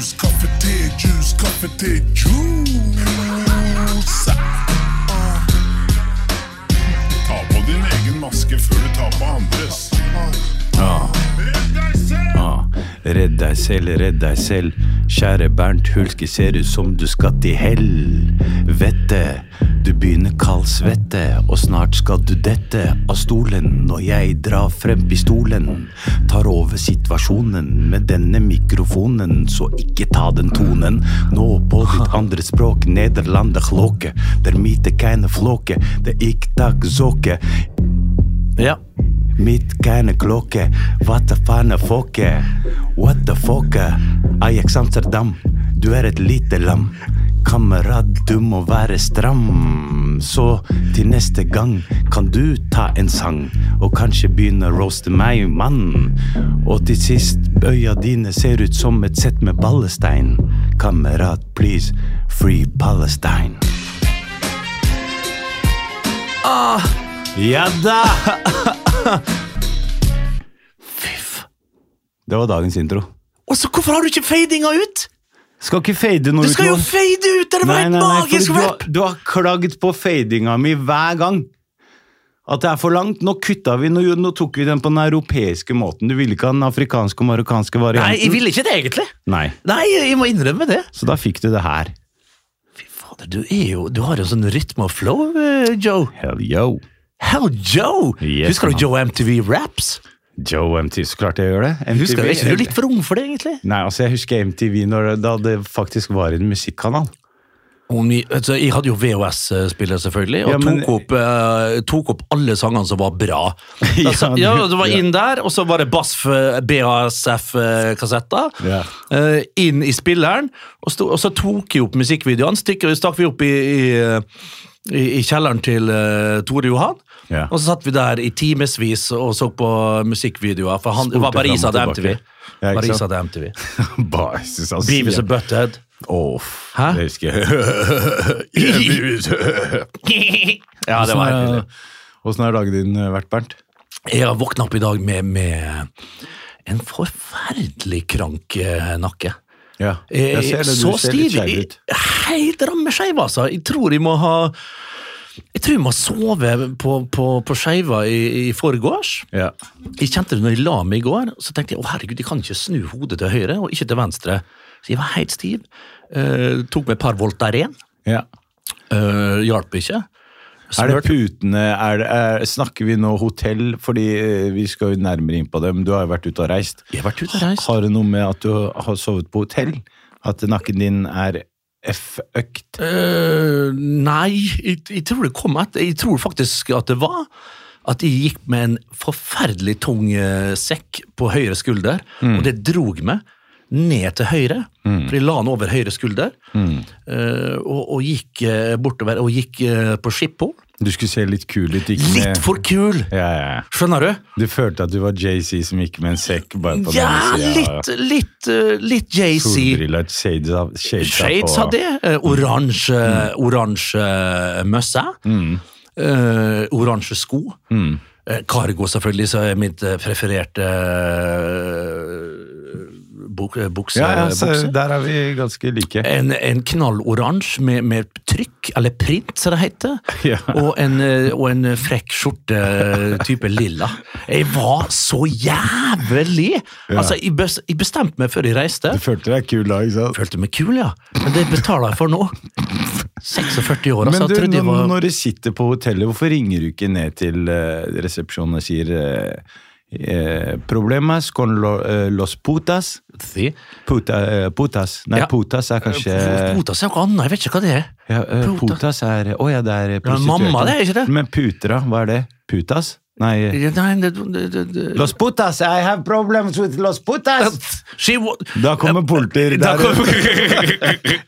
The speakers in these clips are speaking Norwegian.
juice, kaffe, te, juice, kaffe, te, juice. Ah. Ta på din egen maske før du tar på andres. Redd deg selv, redd deg selv. Kjære Bernt Hulske, ser ut som du skal til helvete. Du begynner kald svette, og snart skal du dette av stolen når jeg drar frem pistolen. Tar over situasjonen med denne mikrofonen, så ikke ta den tonen. Nå på ditt andre språk, Nederlandet klåke. Der mite keine flåke, det ikk tak zoke. Ja. Mitt keine klokke, what the fane er? What the fuck? Ajax Amsterdam, du er et lite lam. Kamerat, du må være stram. Så til neste gang kan du ta en sang, og kanskje begynne å roaste meg, mann. Og til sist, øya dine ser ut som et sett med ballestein. Kamerat, please, free Palestine. Ja da! Fyff. Det var dagens intro. Og så hvorfor har du ikke fadinga ut? Skal ikke fade noe Det skal jo nå. fade ut! Det var Nei, nei, nei, magisk fordi du, rap! du har klagd på fadinga mi hver gang. At det er for langt. Nå kutta vi, nå, nå tok vi den på den europeiske måten. Du ville ikke ha den afrikanske og marokkanske Nei, jeg ville ikke det, egentlig. Nei, Nei, jeg må innrømme det. Så da fikk du det her. Fy fader, du er jo Du har jo sånn rytme og flow, eh, Joe. Hell yo. Hell, Joe! Yes, Husker du Joe MTV Raps? Joe MTV, så klart jeg gjør det. MTV, Husker du, Er ikke du litt for ung for det, egentlig? Nei, altså jeg husker MTV når da det faktisk var en musikkanal. Vi- altså, jeg hadde jo VHS-spiller, selvfølgelig, og Ja, men- tok, opp, eh, tok opp alle sangene som var bra. Ja, Altså, ja, Det var inn der, og så var det BASF-kassetter. Ja. eh, inn i spilleren, og, stod, og så tok jeg opp musikkvideoene. Stikk, stakk vi opp i, i, eh, i, i kjelleren til uh, Tore Johan. Ja. Og så satt vi der i timevis og så på musikkvideoer, for han det var Barisa til MTV. Ja, ikke Paris MTV. Beavis og Butthead. Åh, Hæ? Det husker jeg. ja, det var helt nydelig. Åssen har dagen din eh, vært, Bernt? Jeg har våkna opp i dag med, med en forferdelig krank eh, nakke. Ja, Jeg, jeg ser det. Du så ser litt skeiv ut. Helt rammeskeiv, altså. Jeg tror jeg må ha jeg tror jeg må sove på, på, på skeiva i, i forgårs. Ja. Jeg kjente det når jeg la meg i går, så tenkte jeg å herregud, jeg kan ikke snu hodet til høyre og ikke til venstre. Så jeg var helt stiv. Uh, tok meg et par Voltaren. ja. Uh, hjalp ikke. Er det putene er det, er, Snakker vi nå hotell? Fordi eh, vi skal jo nærmere inn på det, men du har jo vært ute og reist. Jeg har vært ute og reist. Har det noe med at du har sovet på hotell? At nakken din er F-økt? Uh, nei, jeg, jeg tror det kom etter. Jeg tror faktisk at det var at jeg gikk med en forferdelig tung eh, sekk på høyre skulder, og det drog meg ned til høyre, for de la han over høyre skulder, mm. og, og gikk eh, bortover, og gikk eh, på skipphol. Du skulle se litt kul ut. Litt med, for kul! ja, ja, ja. Skjønner du? Du følte at du var JC som gikk med en sekk bare på Ja, den siden, litt, litt, eh, litt JC. Solbriller, shades av shades, Shades av det. Eh, Oransje, oransje møsse. Eh, oransje sko. Mm. Cargo, selvfølgelig, så er mitt eh, prefererte eh, eh, bukse. Ja, ja, så der er vi ganske like. En, en knalloransje med, med trykk, eller print, som det heter. Ja. Og, en, eh, og en frekk skjorte type lilla. Jeg var så jævlig! Altså, jeg, bestemte meg før jeg reiste. Du følte deg kul da, ikke sant? Følte meg kul, ja. Men det betaler jeg for nå. 46 år, altså. Men du, var... når du sitter på hotellet, hvorfor ringer du ikke ned til eh, resepsjonen og sier eh, eh, Problemas con lo, eh, los putas? Sí. Puta, eh, putas. Nei, Ja. putas er kanskje Putas er noe annet, jeg vet ikke hva det er. Ja, uh, putas. Putas er Å ja, det er Ja, mamma, det er ikke det? Men putra. Hva er det? Putas? Nei Nei, det, det, det. Los putas! I have problems with los putas! She Da kommer politiet Da der kom-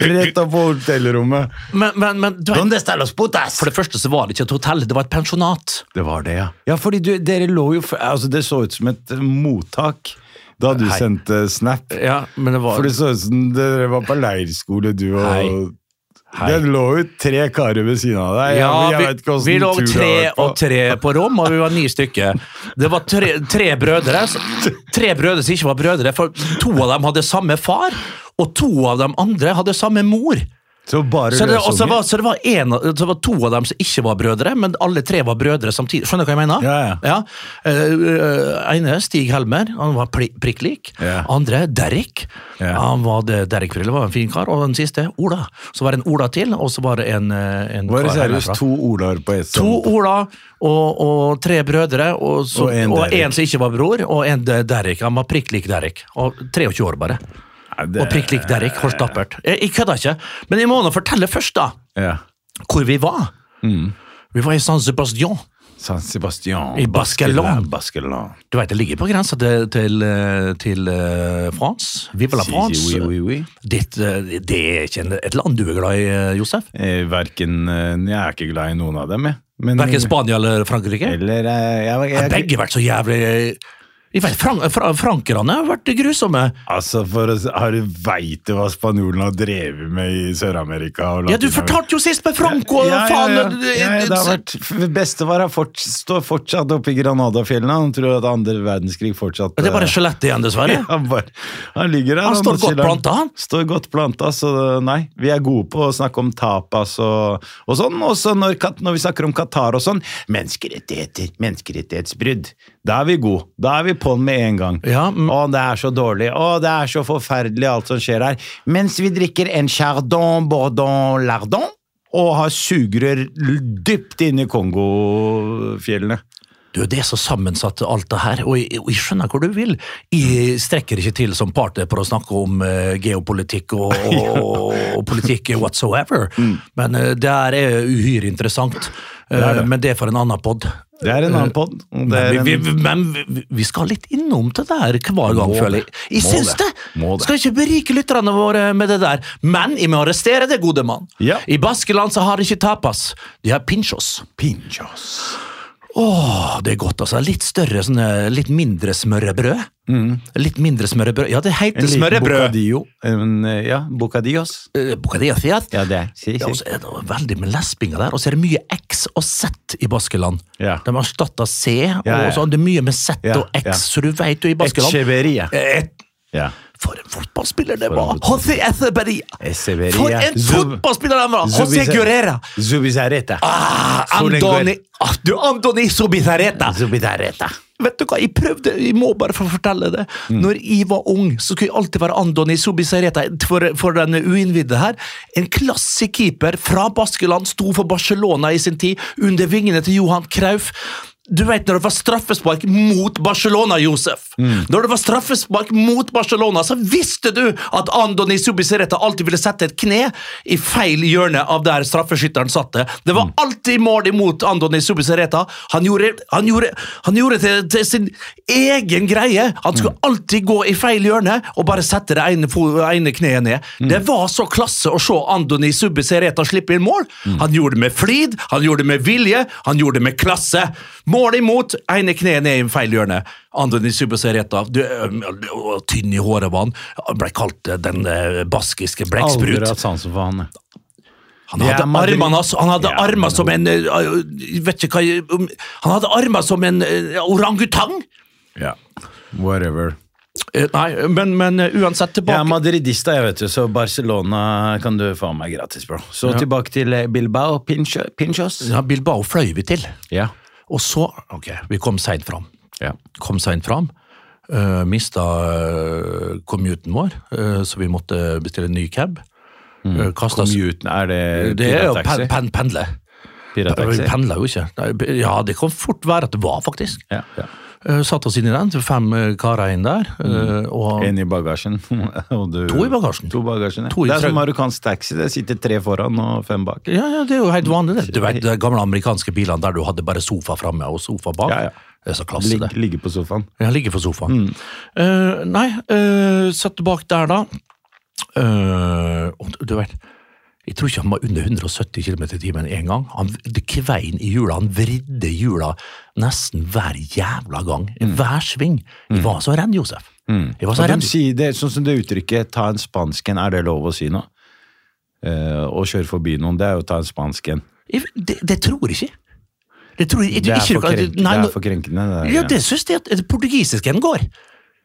rett opp på hotellrommet. Men, men, men du Donde está los putas? for det første så var det ikke et hotell, det var et pensjonat. Det var det, ja. Ja, fordi du, dere lå jo Altså, det så ut som et eh, mottak da du Hei. sendte snap. Ja, men det var For det så ut som dere var på leirskole, du og Hei. Hei. Det lå jo tre karer ved siden av deg. Ja, vi, vi lå tre og tre på rom, og vi var ni stykker. Det var tre, tre brødre Tre brødre som ikke var brødre, for to av dem hadde samme far. og to av de andre hadde samme mor. Så Så det, og så løsunger? var, så det, var en, så det var to av dem som ikke var brødre, men alle tre var brødre samtidig. Skjønner du hva jeg mener? Ja, ja. ja. Uh, ene, Stig Helmer, han var pri- prikk lik. Ja. Andre, Derrik. Han var det, Derrik Frille var en fin kar. Og den siste, Ola. Så var det en Ola til, og så var det en, eh, en Var det seriøst to Olaer på ett To Ola og, og tre brødre, og, så, Og en og, en som ikke var bror, og en Derek, Derrik. Han var prikk lik Derrik. Og 23 år, bare. Og prikk lik Derek Hold stappert. Jeg, jeg kødder ikke. Men jeg må nå fortelle først, da, Ja. hvor vi var. Vi var i San Sebastian. San Sebastian. I Baskeland. Baskeland. Du vet, Det ligger på grensa til, til, eh, til uh, France. Vive la Si, si, oui, oui, oui. Ditt, eh, det er ikke et land du er glad i, Josef? Eh, Verken Jeg er ikke glad i noen av dem, jeg. Verken Spania eller Frankrike? Eller eh, jeg, jeg, Har begge vært så jævlig Jeg vet, Frank, fra, Frankerne har vært grusomme. Altså, for har du Veit du hva spanjolene har drevet med i Sør-Amerika? Ja, Du fortalte jo sist med Franco! Ja, ja, ja, det- ja, ja, det har vært Bestefar fort, står fortsatt oppe i Granadafjellene. Han tror at andre verdenskrig fortsatt Det er bare eh, skjelettet igjen, dessverre. Ja, han, bare, han ligger der. Han står godt chiller. planta, han. Står godt planta, så nei. Vi er gode på å snakke om tapas og, og sånn. Også når, når vi snakker om Qatar og sånn. Menneskerettigheter, menneskerettighetsbrudd. Da er vi gode. Da er vi på'n med en gang. Ja, mm. Å, det er så dårlig. Å, det er så forferdelig alt som skjer her. Mens vi drikker en chardon bourdon lardon og har sugerør dypt inne i Kongofjellene. Du, Det er så sammensatt alt det her, og jeg, jeg skjønner hvor du vil. Jeg strekker ikke til som partner for å snakke om uh, geopolitikk og, og, og politikk whatsoever, men uh, det her er uhyre interessant. Uh, det er det. Men det er for en annen pod. Det er en annen pod. Men, vi, vi, men vi, vi skal litt innom til det her hver gang, føler jeg. Jeg syns det. det. Skal ikke berike lytterne våre med det der. Men jeg må arrestere det, gode mann. Ja. I Baskeland så har de ikke tapas, de har pinchos. Pinchos. Åh, det er godt, altså. Litt større, sånne, litt mindre smørrebrød. Litt mindre smørrebrød. Ja, det heter smørrebrød. bocadillo. Eh, ja, bocadillos. Uh, bocadillos, ja. Ja, det Si, si, Ja, og si. så er det veldig med lesbinger der, og så er det mye X og Z i Baskeland. Ja. De har erstatta C, og så er det mye med Z og X, så du vet jo i Baskeland Echeveria. Et, Ja. For en fotballspiller det var! José! Echeverria. For en fotballspiller han var! José Guerrera! Zubizarreta. Ah, Solenguer. Ah, du, Antoni Subizarreta! Zubizarreta. Vet du hva, jeg prøvde, jeg må bare få fortelle det. Mm. Når jeg var ung, så skulle jeg alltid være Andoni Zubizarreta for, for den uinnvidde her. En klassekeeper keeper fra Baskeland, sto for Barcelona i sin tid, under vingene til Johan Krauf. Du vet når det var straffespark mot Barcelona, Josef. Mm. Når det var straffespark mot Barcelona, så visste du at Andoni Subisireta alltid ville sette et kne i feil hjørne av der straffeskytteren satte. Det Mm. var alltid mål imot Andoni Subisireta. Han gjorde, han gjorde, han gjorde det til, til sin egen greie. Han skulle Mm. alltid gå i feil hjørne og bare sette det ene, ene kneet ned. Mm. Det var så klasse å se Andoni Subisireta slippe inn mål. Mm. Han gjorde det med flid, han gjorde det med vilje, han gjorde det med klasse. Mål imot, ene kneet ned i feil hjørne. Andoni og tynn i håret var han, ble kalt den baskiske baskiske Aldri hatt sansen for han. Han hadde Ja, armene hans- han hadde Ja, armer som en vet ikke hva um, Han hadde armer som en orangutang! Ja. Whatever. Eh, Nei, men, men uansett Jeg er madridista, jeg vet du, så Barcelona kan du få meg gratis, bro. Så Ja. tilbake til eh, Bilbao. Pincho, Pinchos. ja, Bilbao fløy vi til. Ja. Og så Ok, vi kom seint fram. ja. Kom seint fram. Uh, mista uh, commuten vår, uh, så vi måtte bestille en ny cab. Mm. Kasta Commuten, er det Det er jo pen, pen, pendle. Vi pendla jo ikke. Ja, det kan fort være at det var, faktisk. Ja, ja. Uh, satt oss inn i den, fem eh, karer inn der. eh, og En i bagasjen. du, To i bagasjen. To i bagasjen, ja. To i det er som marokkansk taxi. Det sitter tre foran og fem bak. Ja, ja, det er jo helt vanlig. det. Du vet, De gamle amerikanske bilene der du hadde bare sofa framme og sofa bak. Ja, ja. Det er så klasse, Lig, det. ligger på sofaen. Ja, ligger på sofaen. Mm. Uh, nei, uh, satt bak der, da. Uh, du vet Jeg tror ikke han var under 170 km i timen en gang. Han det kvein i hjula, han vridde hjula nesten hver jævla gang. Mm. Hver sving. Jeg var så redd, Josef. Jeg var så redd. de det, sånn som det uttrykket 'ta en spansken', er det lov å si nå? Uh, å kjøre forbi noen, det er jo å ta en spansken. Jeg, det, det tror jeg ikke. Det tror jeg, Det er ikke, for, krenk, nei, det er for krenkende. Det, Ja, det syns jeg at portugisisken går.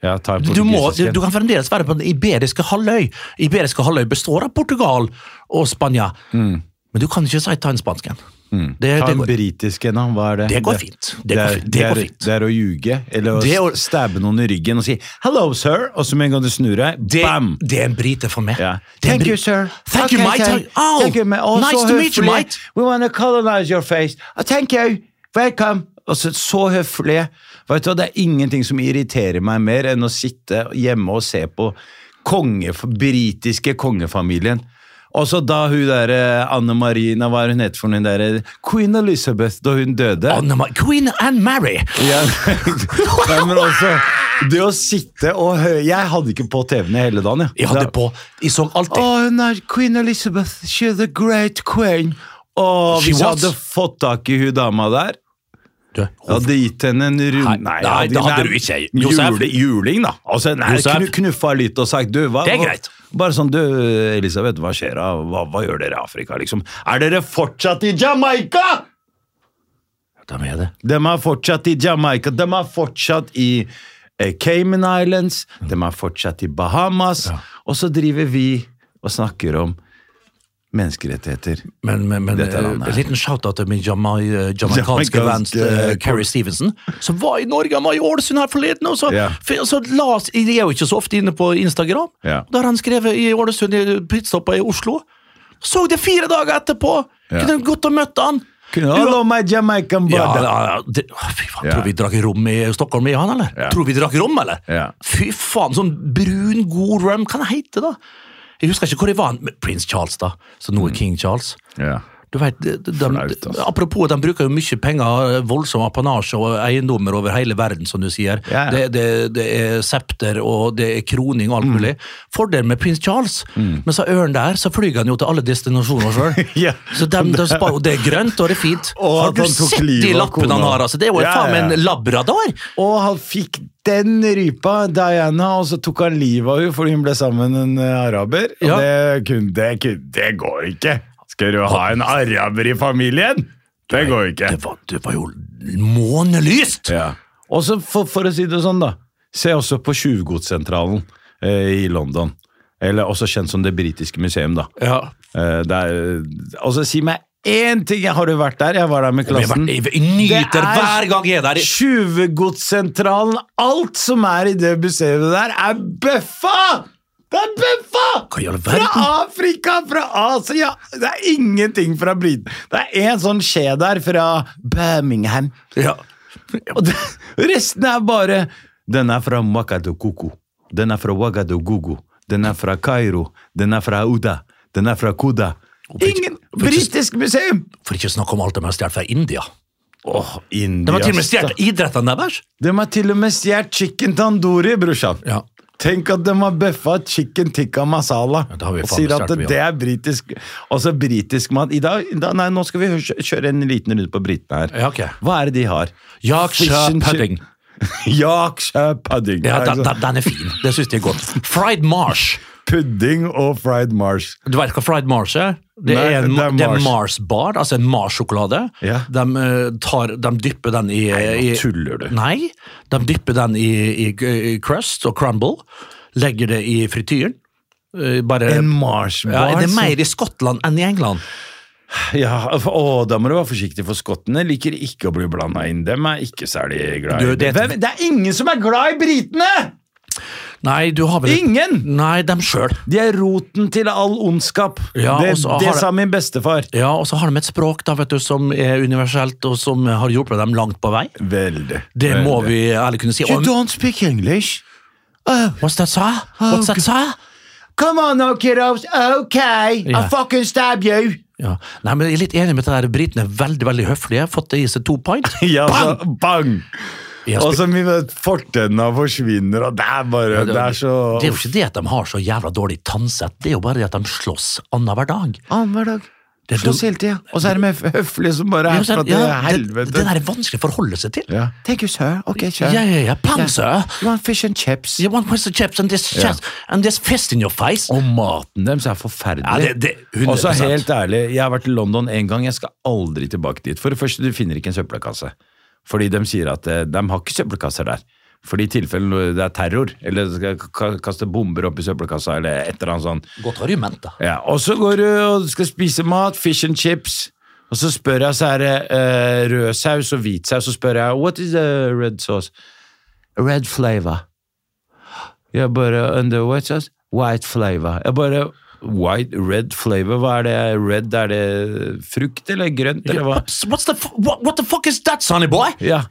Ja, ta en Du, må, du, du kan fremdeles være på den iberiske halvøy. Iberiske halvøy består av Portugal og Spania. Men du kan ikke si ta en spansk en. Det, Mm. Ta det, en går, britisk en, da. Hva er det? Det går fint. Det det, er- Det er- går fint. Det er å ljuge, eller å er å- stabbe noen i ryggen og si 'hello, sir', og så med en gang du snur deg, det, bam! det er en brite for meg. Ja. Er Thank you, sir. Thank you, mate. thank- Oh, thank you, mate. Oh, nice to meet you, mate. We want to colonize your face. Oh, thank you. Welcome. Og så, så høflig. Vet du, Det er ingenting som irriterer meg mer enn å sitte hjemme og se på konge, britiske kongefamilien. Og så da hun der eh, Anne Marie, hva var hun het for noen der eh, Queen Elizabeth, da hun døde. Anne Queen Anne Mary. Ja, Nei, men også det å sitte og høre Jeg hadde ikke på TV-en hele dagen. Ja. Jeg hadde på Jeg så alltid Oh, hun er Queen Elizabeth. She's the great queen. Å, hvis jeg hadde fått tak i hun dama der jeg hadde gitt henne en Nei, nei, nei, det hadde du ikke. Josef. Jule, juling, da. Altså, nei, knu, knuffa litt og sagt du, hva, Det er greit. Bare sånn, du, Elisabeth, hva skjer da? Hva, hva gjør dere i Afrika, liksom? Er dere fortsatt i Jamaica?! De er det. De er fortsatt i Jamaica, de er fortsatt i eh, Cayman Islands, de er fortsatt i Bahamas, og så driver vi og snakker om menneskerettigheter. Men, men, men Dette eh, landet her. en liten shout-out til min eh, jamaicanske venn eh, Carrie Stevenson, som var i Norge, han var i Ålesund her forleden, og så, yeah. så las, Jeg er jo ikke så ofte inne på Instagram. Yeah. Da har han skrevet i Ålesund, i pitstoppa i Oslo. Så det fire dager etterpå! Yeah. Kunne gått og møtt han! Hello, my Jamaican brother. ja, ja, det, fy faen. Tror vi drakk rom i Stockholm i han, eller? Tror vi drakk rom, eller? Fy faen, sånn brun, god rum, hva det heter da? Jeg husker ikke hvor de var, Prins Charles da, så nå er King Charles. Ja. Du vet, de, de, Flaut, altså. apropos, de bruker jo mye penger, voldsom apanasje og eiendommer over hele verden, som du sier. Ja. Det, det, det er septer og det er kroning og alt mulig. Fordelen med prins Charles, men så ørn der, så flyr han jo til alle destinasjoner sjøl. yeah. Så dem, de spar, det er grønt, og det er fint. Og har du sett de lappene han har? Altså? Det er jo Ja, faen meg en labrador! Og han fikk den rypa, Diana, og så tok han livet av henne fordi hun ble sammen med en araber. Ja. det, kunne, det, kunne, det går ikke. Skal du ha en araber i familien? Det går ikke. Det var, det var jo månelyst! Ja. Og så for, for å si det sånn, da. Se også på Tjuvgodssentralen eh, i London. Eller også kjent som Det britiske museum, da. Ja. Eh, der, og så si meg én ting! Har du vært der? Jeg var der med klassen. jeg, jeg nyter Det er hver gang jeg er der. Tjuvgodssentralen! Alt som er i det museet der, er bøffa! Det er bøffa! Fra? Afrika, fra Asia! Det er ingenting fra Briten. Det er en sånn skje der fra Birmingham. Ja. Og det, resten er bare Den er fra Mwakadokuku. Den er fra Wagadogugu. Den er fra Kairo. Den er fra Uda. Den er fra Kuda. Ingen britisk museum! For ikke å snakke om alt de har stjålet fra India. De India har til og med stjålet idrettene deres! De har til og med stjålet chicken tandoori, brorsan. Ja. Tenk at de har bøffa chicken tikka masala. Ja, og sier at det, det er britisk Også britisk mat. I dag, da, nei, nå skal vi kjøre en liten runde på britene her. Ja, okay. Hva er det de har? Yorkshire pudding. Yorkshire pudding. Ja, den, den, den er fin. Det syns jeg er godt. Fried marsh. Pudding og fried Mars. Du vet hva fried Mars er? Det Nei, er en det er det er Mars. Mars bar, altså en Mars-sjokolade. Ja. De, eh, de dypper den i, nå i tuller du. Nei, de dypper den i, i, i crust og crumble. Legger det i frityren. Eh, Bare, En Mars ja, det er mer i Skottland enn i England. Ja, å, da må du være forsiktig, for skottene liker ikke å bli blanda inn. Dem er ikke særlig glad Du, i det- det er ingen som er glad i britene! Nei, du har vel Ingen! Nei, dem sjøl. De er roten til all ondskap. Ja, det det sa min bestefar. Ja, og så har de et språk da, vet du, som er universelt, og som har hjulpet dem langt på vei. Veldig. Det veldig. må vi ærlig kunne si. You don't speak English? Uh, what's that say? What's that say? come on now, kiddos. Okay, Ja. I'll fucking stab you. Ja. Nei, men Jeg er litt enig med det der, Britene er veldig veldig høflige. Fått det i seg to pint. Ja, så, bang! Og så mye fortenna forsvinner, og det er bare Det er så Det er jo ikke det at de har så jævla dårlig tannsett, det er jo bare det at de slåss annenhver dag. Annenhver dag. Det Slåss hele tida. Og så er de med høflige som bare er fra ja, det, helvete. det der er vanskelig å forholde seg til. Ja. Thank you, sir. Ok, sir. Yeah, yeah, yeah. pang, sir. You want fish and chips? You want Mr. Chips and this, yeah. and this fist in your face? Og maten deres er forferdelig. Ja, det- det- 100%. Og så helt ærlig, jeg har vært i London en gang, jeg skal aldri tilbake dit. For det første, du finner ikke en søppelkasse. Fordi de sier at eh, de har ikke søppelkasser der. For i tilfelle det er terror, eller skal ka- kaste bomber opp i søppelkassa, eller et eller annet sånt. Godt argument, da. Ja, og så går du og skal spise mat, fish and chips, og så spør jeg, så er det uh, rød saus og hvit saus, så spør jeg, what is the red sauce? Red flavor. Jeg bare, the white sauce? White flavor. Jeg bare, white, red flavor, hva er det? Red, er det frukt eller grønt, eller hva? What's, the, what, what the fuck is that, sonny boy? Yeah.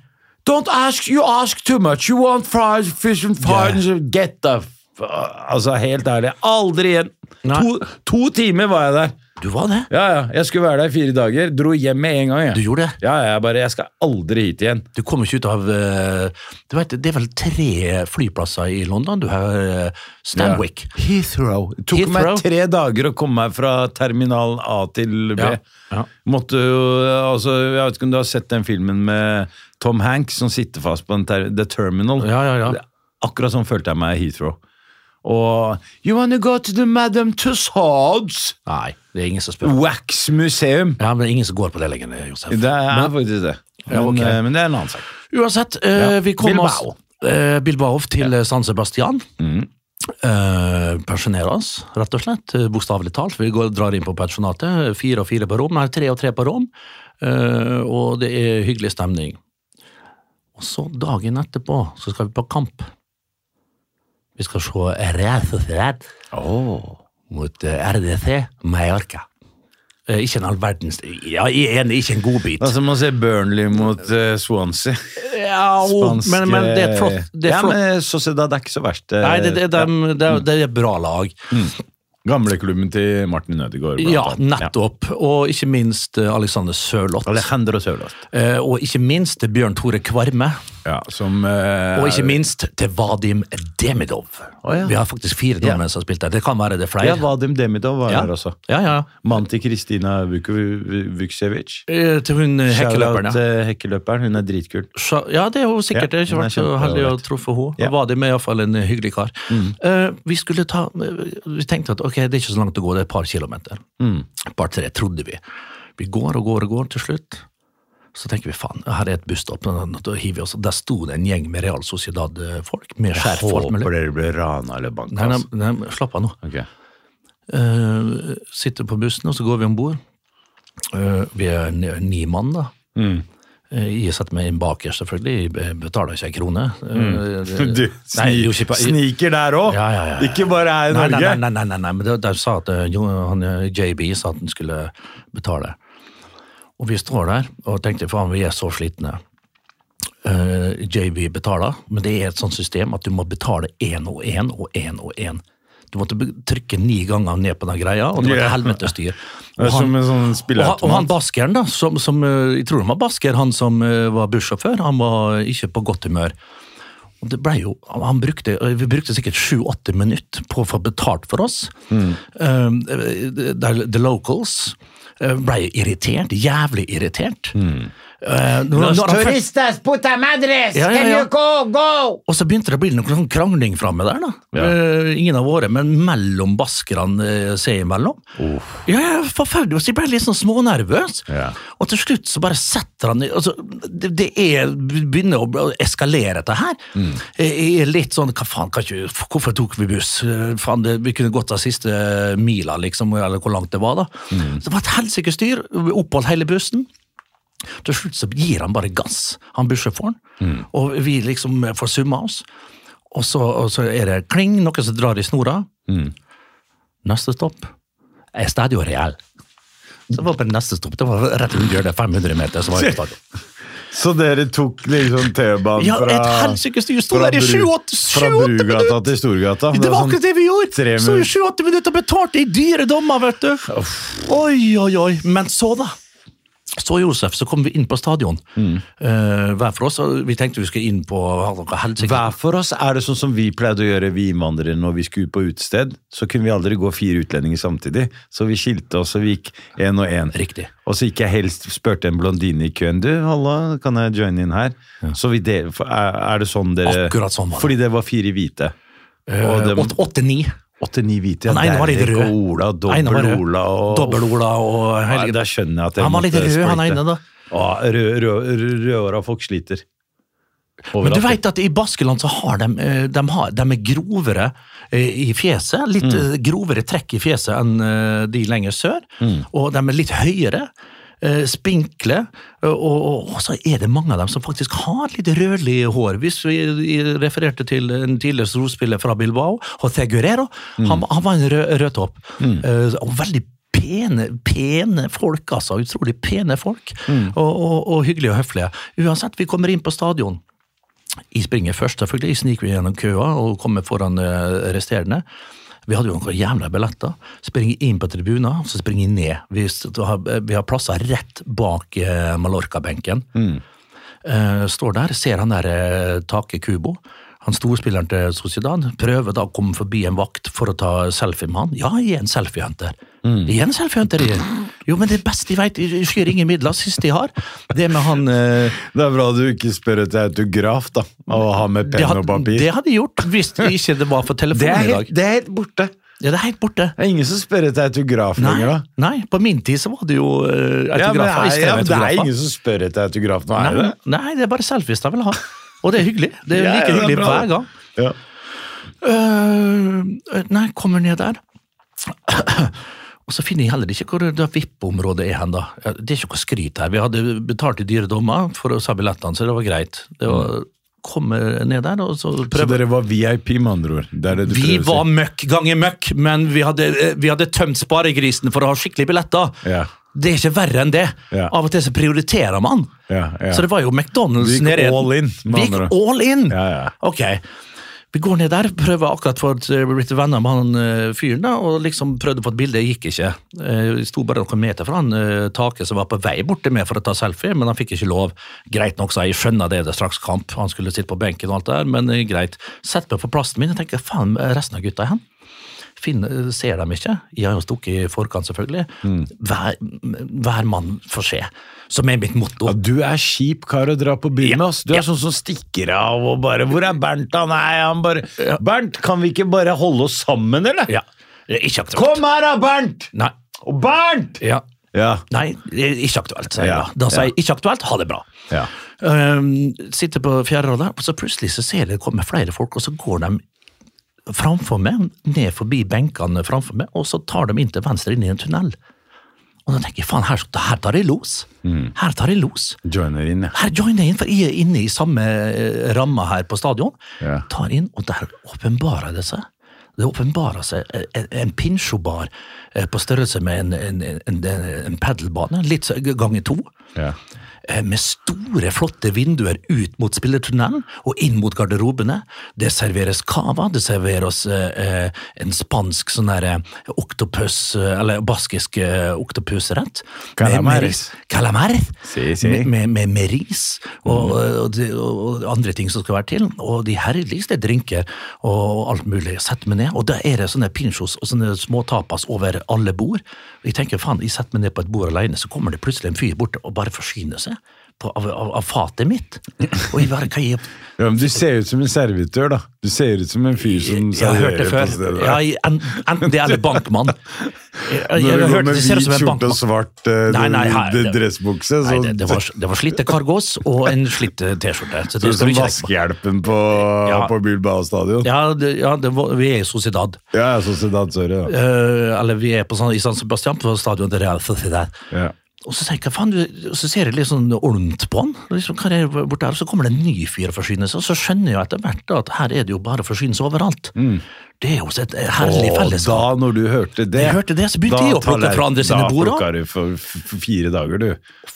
Don't ask, you ask too much. You want fries, fish and fries, get the Altså, helt ærlig, aldri igjen. To, to timer var jeg der. Du var det? Ja, ja, jeg skulle være der i fire dager. Dro hjem med en gang. Jeg. Du gjorde det? Ja, jeg bare, jeg skal aldri hit igjen. Du kommer ikke ut av eh, Du vet, Det er vel tre flyplasser i London? Du har uh, Stanwick. Ja. Heathrow. Det tok Heathrow? meg tre dager å komme meg fra terminal A til B. Ja, ja. Måtte jo, altså, Jeg vet ikke om du har sett den filmen med Tom Hanks som sitter fast på en ter The Terminal. Ja, ja, ja. Akkurat sånn følte jeg meg i Heathrow. Og You wanna go to the Madame Tussauds Nei, det er ingen som spør. Wax Museum? Ja, men det er ingen som går på det lenger, Josef. Det er faktisk det. Men, Ja, okay. eh, men det er en annen sak. Uansett, uh, Ja. vi kommer oss Bilbao. eh, Bilbao til ja. San Sebastian. Mm. Uh, pensjonere oss, rett og slett. Bokstavelig talt. Vi går, drar inn på pensjonatet. Fire og fire på rom. Nei, tre og tre på rom. Uh, og det er hyggelig stemning. Og så dagen etterpå så skal vi på kamp. Vi skal se Real Sociedad mot eh, RDC Mallorca. Eh, ikke en all verdens Ja, jeg er enig, ikke en godbit. Altså, man ser Burnley mot uh, Swansea. Ja, Spanske men, men det er flott, det er Ja, flott. men Sociedad er ikke så verst. Nei, det, det, det, det, det er et bra lag. Gamleklubben til Martin Ødegaard. Ja, nettopp. nettopp. Og ikke minst Alexander Sørloth. Alejandro Sørloth. Eh, Og ikke minst Bjørn Tore Kvarme. Ja, som uh, Og ikke minst til Vadim Demidov. Oh, ja. Vi har faktisk fire Ja. nordmenn som har spilt der. Det kan være det flere. Ja, Vadim Demidov var Ja. her også. ja, ja. Mannen til Kristina Vuksevic. Eh, Til hun eh, hekkeløperen, ja. Hekkeløperen. Hun er dritkul. Så- Ja, det er jo sikkert. Ja, ikke vært så heldig å ålreit. truffe henne. Ja. Vadim er iallfall en eh, hyggelig kar. Eh, vi skulle ta Vi tenkte at ok, det er ikke så langt å gå, det er et par kilometer. Et par tre, trodde vi. Vi går og går og går til slutt. Så tenker vi faen, her er et busstopp. Da hiver vi oss. Der sto det en gjeng med Real Sociedad-folk. Med Jeg. Håper dere ble rana eller banka. Nei, nei, altså. nei, slapp av nå. Okay. Uh, sitter på bussen, og så går vi om bord. vi er ni, mann, da. Mm. Eh, jeg setter meg inn bakerst, selvfølgelig. Jeg betaler ikke en krone. Mm. Du Nei, ikke sniker der òg! Ja, ja, ja. Ikke bare her i Nei, nei, Norge. nei, nei, nei, nei, men de, de sa at jo, han, JB sa at han skulle betale. Og vi står der og tenkte faen, vi er så slitne. Uh, JB betaler, men det er et sånt system at du må betale én og én og én og én. Du måtte trykke ni ganger ned på den greia, og det var et som en sånn og, han, og han baskeren, da, som, som eh, jeg tror han var basker, han som eh, var bussjåfør, han var ikke på godt humør. Og det ble jo, han brukte, Vi brukte sikkert sju-åtte minutter på å få betalt for oss. Eh, the, the locals eh, ble irritert, jævlig irritert. Eh, når, Los når turistas puta madres! Ja, ja, Can ja. you go, go? og så begynte det å bli noe sånn krangling framme der, da. Eh, ingen av våre, men mellom baskerne uh, seg imellom. Ja, ja, forferdelig. Så jeg ble litt sånn smånervøs. Ja. Og til slutt så bare setter han altså, det, det er, begynner å eskalere, dette her. Jeg er litt sånn Hva faen, kan ikke, hvorfor tok vi buss? Eh, Faen, det, vi kunne gått av siste mila, liksom, eller hvor langt det var, da. så Det var et helsike styr. Oppholdt hele bussen. Til slutt så gir han bare gass, han bussjåføren, og vi liksom får summa oss. Og så, og så er det kling, noe som drar i snora. Neste stopp er Stadio Real. Så det var bare neste stopp. Det var rett under hjørnet, 500 meter. Så var stadion. Så dere tok liksom T-banen Ja, fra fra Fra! Brugata til Storgata. Det var akkurat det vi gjorde! Så i minutter. sju-åtte minutter betalte i dyre dommer, vet du! Oi, oi, oi. Men så, da. Så Josef, så kom vi inn på stadion. Mm. Uh, for oss. Vi tenkte vi skulle inn på helsike. Hver for oss er det sånn som vi pleide å gjøre, vi innvandrere, når vi skulle ut på utested. Så kunne vi aldri gå fire utlendinger samtidig. Så vi skilte oss, og vi gikk én og én. Riktig. Og så gikk jeg helst spurte en blondine i køen. Du, halla, kan jeg joine inn her? Ja. Så del, er, er det sånn dere Akkurat sånn var det. Fordi det var fire hvite. Eh, Åtte-ni. Uh, 89 hvite. Ja, nei, nå var litt rød. Og Ola, Dobbel-Ola og, Dobbel Ola og Helge. Ja, da skjønner jeg at jeg Han var litt rød, splitte. han er inne, da. Ja, Rødhåra folk sliter. Overalt. Men du veit at i Baskeland så har de, eh, de, har, de er grovere eh, i fjeset. Litt mm. Eh, grovere trekk i fjeset enn de lenger sør. Mm. Og de er litt høyere eh, Spinkle, og, og, og så er det mange av dem som faktisk har litt rødlig hår. Hvis vi refererte til en tidligere storspiller fra Bilbao, José Guerrero, Mm. han, han var en rød, rødtopp. Mm. og veldig pene, pene folk, altså. Utrolig pene folk. Mm. Og, og, og hyggelige og høflige. Uansett, vi kommer inn på stadion. Jeg springer først, selvfølgelig. Jeg sniker gjennom køa og kommer foran eh, resterende. Vi hadde jo noen jævla billetter. Springer inn på tribunen, så springer jeg ned. Vi, har, vi har plasser rett bak eh, Mallorca-benken. Eh, står der, ser han der eh, Take Kubo. Han storspilleren til Sociedad prøver da å komme forbi en vakt for å ta selfie med han. Ja, jeg er en selfiehunter. Jeg er en selfiehunter. Jo, men det beste jeg vet, jeg skyr ingen midler. Siste jeg har, det med han eh, Det er bra du ikke spør etter autograf, da. Og ha med det, penn og papir. det hadde jeg gjort hvis ikke det var for telefonen er i dag. det er helt borte. Ja, det er helt borte. Det er ingen som spør etter autograf Nei, lenger, da. nei, på min tid så var det jo uh, Ja, men autografer. nei, ja, det er ingen som spør etter autograf nå, er Nei, det? nei, det er bare selfies de vil ha. Og det er hyggelig. Det er like hyggelig hver gang. Ja. Uh, nei, kommer ned der. Og så finner jeg heller ikke hvor det VIP-området er hen, da. Det er ikke noe skryt her. Vi hadde betalt i dyre dommer for å sa billettene, så det var greit. Det var komme ned der, og så Så dere var VIP, med andre ord? Det det Vi var møkk ganger møkk, men vi hadde, eh, vi hadde tømt sparegrisen for å ha skikkelige billetter. Ja. Det er ikke verre enn det. Ja. Av og til så prioriterer man. Ja, ja. Så det var jo McDonald's Du gikk nede all in, med Vi gikk all in! Ja, ja. Ok. Vi går ned der, prøver akkurat for å bli blitt venner med han eh, fyren, da, og liksom prøvde på et bilde, gikk ikke. Eh, Vi sto bare noen meter fra han eh, taket som var på vei bort til meg for å ta selfie, men han fikk ikke lov. Greit nok, sa jeg, jeg skjønner det, det er straks kamp, han skulle sitte på benken og alt det der, men eh, greit. Sett meg på plassen min, og tenker faen, resten av gutta er hen. Finner, ser dem ikke. Jeg har jo stukket i forkant, selvfølgelig. Mm. Hver, hver mann får se, som er mitt motto. Ja, du er kjip kar å dra på byen Ja, med, ass. Du er ja. sånn som stikker av og bare 'Hvor er Bernt, da?' Nei, han bare 'Bernt, kan vi ikke bare holde oss sammen, eller?' Ja, ikke aktuelt. Kom her da, Bernt! Nei. Og Bernt! Ja. Ja. Nei, ikke aktuelt, sier jeg Ja, da. Da sier ja. jeg ikke aktuelt, ha det bra. ja. Um, sitter på fjerde rad og så plutselig så ser jeg det kommer flere folk, og så går de framfor meg, ned forbi benkene framfor meg, og så tar de inn til venstre inn i en tunnel. Og da tenker jeg, faen, her, her tar jeg los. Mm. Her tar jeg los. Joiner inn, ja. Her joiner jeg inn, for jeg er inne i samme ramma ramme her på stadion. Ja. Tar inn, og der åpenbarer det seg. Det åpenbarer seg en, en pinsjobar eh, på størrelse med en, en, en, en padelbane, litt ganger to. ja. Eh, Med store, flotte vinduer ut mot spillertunnelen og inn mot garderobene. Det serveres cava, det serveres eh, eh, en spansk sånn der eh, oktopus, eller baskisk oktopusrett. Calamaris. Ris- Si, si. Med, med, med, med ris og, og, det- og andre ting som skal være til. Og de herligste drinker og alt mulig. Setter meg ned, og da er det sånne pinchos og sånne små tapas over alle bord. Jeg tenker, faen, jeg setter meg ned på et bord alene, så kommer det plutselig en fyr bort og bare forsyner seg på, av, av, fatet mitt. Bare, hva jeg, ja, men du ser ut som en servitør, da. Du ser ut som en fyr som det serverer på stedet. Ja, en- enten det eller bankmann. Jeg, jeg, Når du har går med det hvit skjorte og svart uh, Nei, nei, her- d- dressbukse, Nei, det, det, var, det var slitte cargos og en slitt eh, T-skjorte. Så så det som vaskehjelpen på, Ja. på Bilbao stadion. Ja, Ja, det, ja det var, vi er i Sociedad. ja Sociedad, sorry. ja. Uh, eller vi er på, San- i San Sebastian, på stadion til Real Sociedad. Ja. Og så tenker jeg, faen, du, så ser jeg litt sånn olmt på han. Liksom, hva er det bort der? Og så kommer det en ny fyr og forsyner seg, og så skjønner jeg etter hvert at her er det jo bare å forsyne seg overalt. Det er jo et herlig Og fellesskap. da, når du hørte det Jeg hørte det, så begynte jeg å plukke fra andre sine bord, da. plukka du for fire dager, du.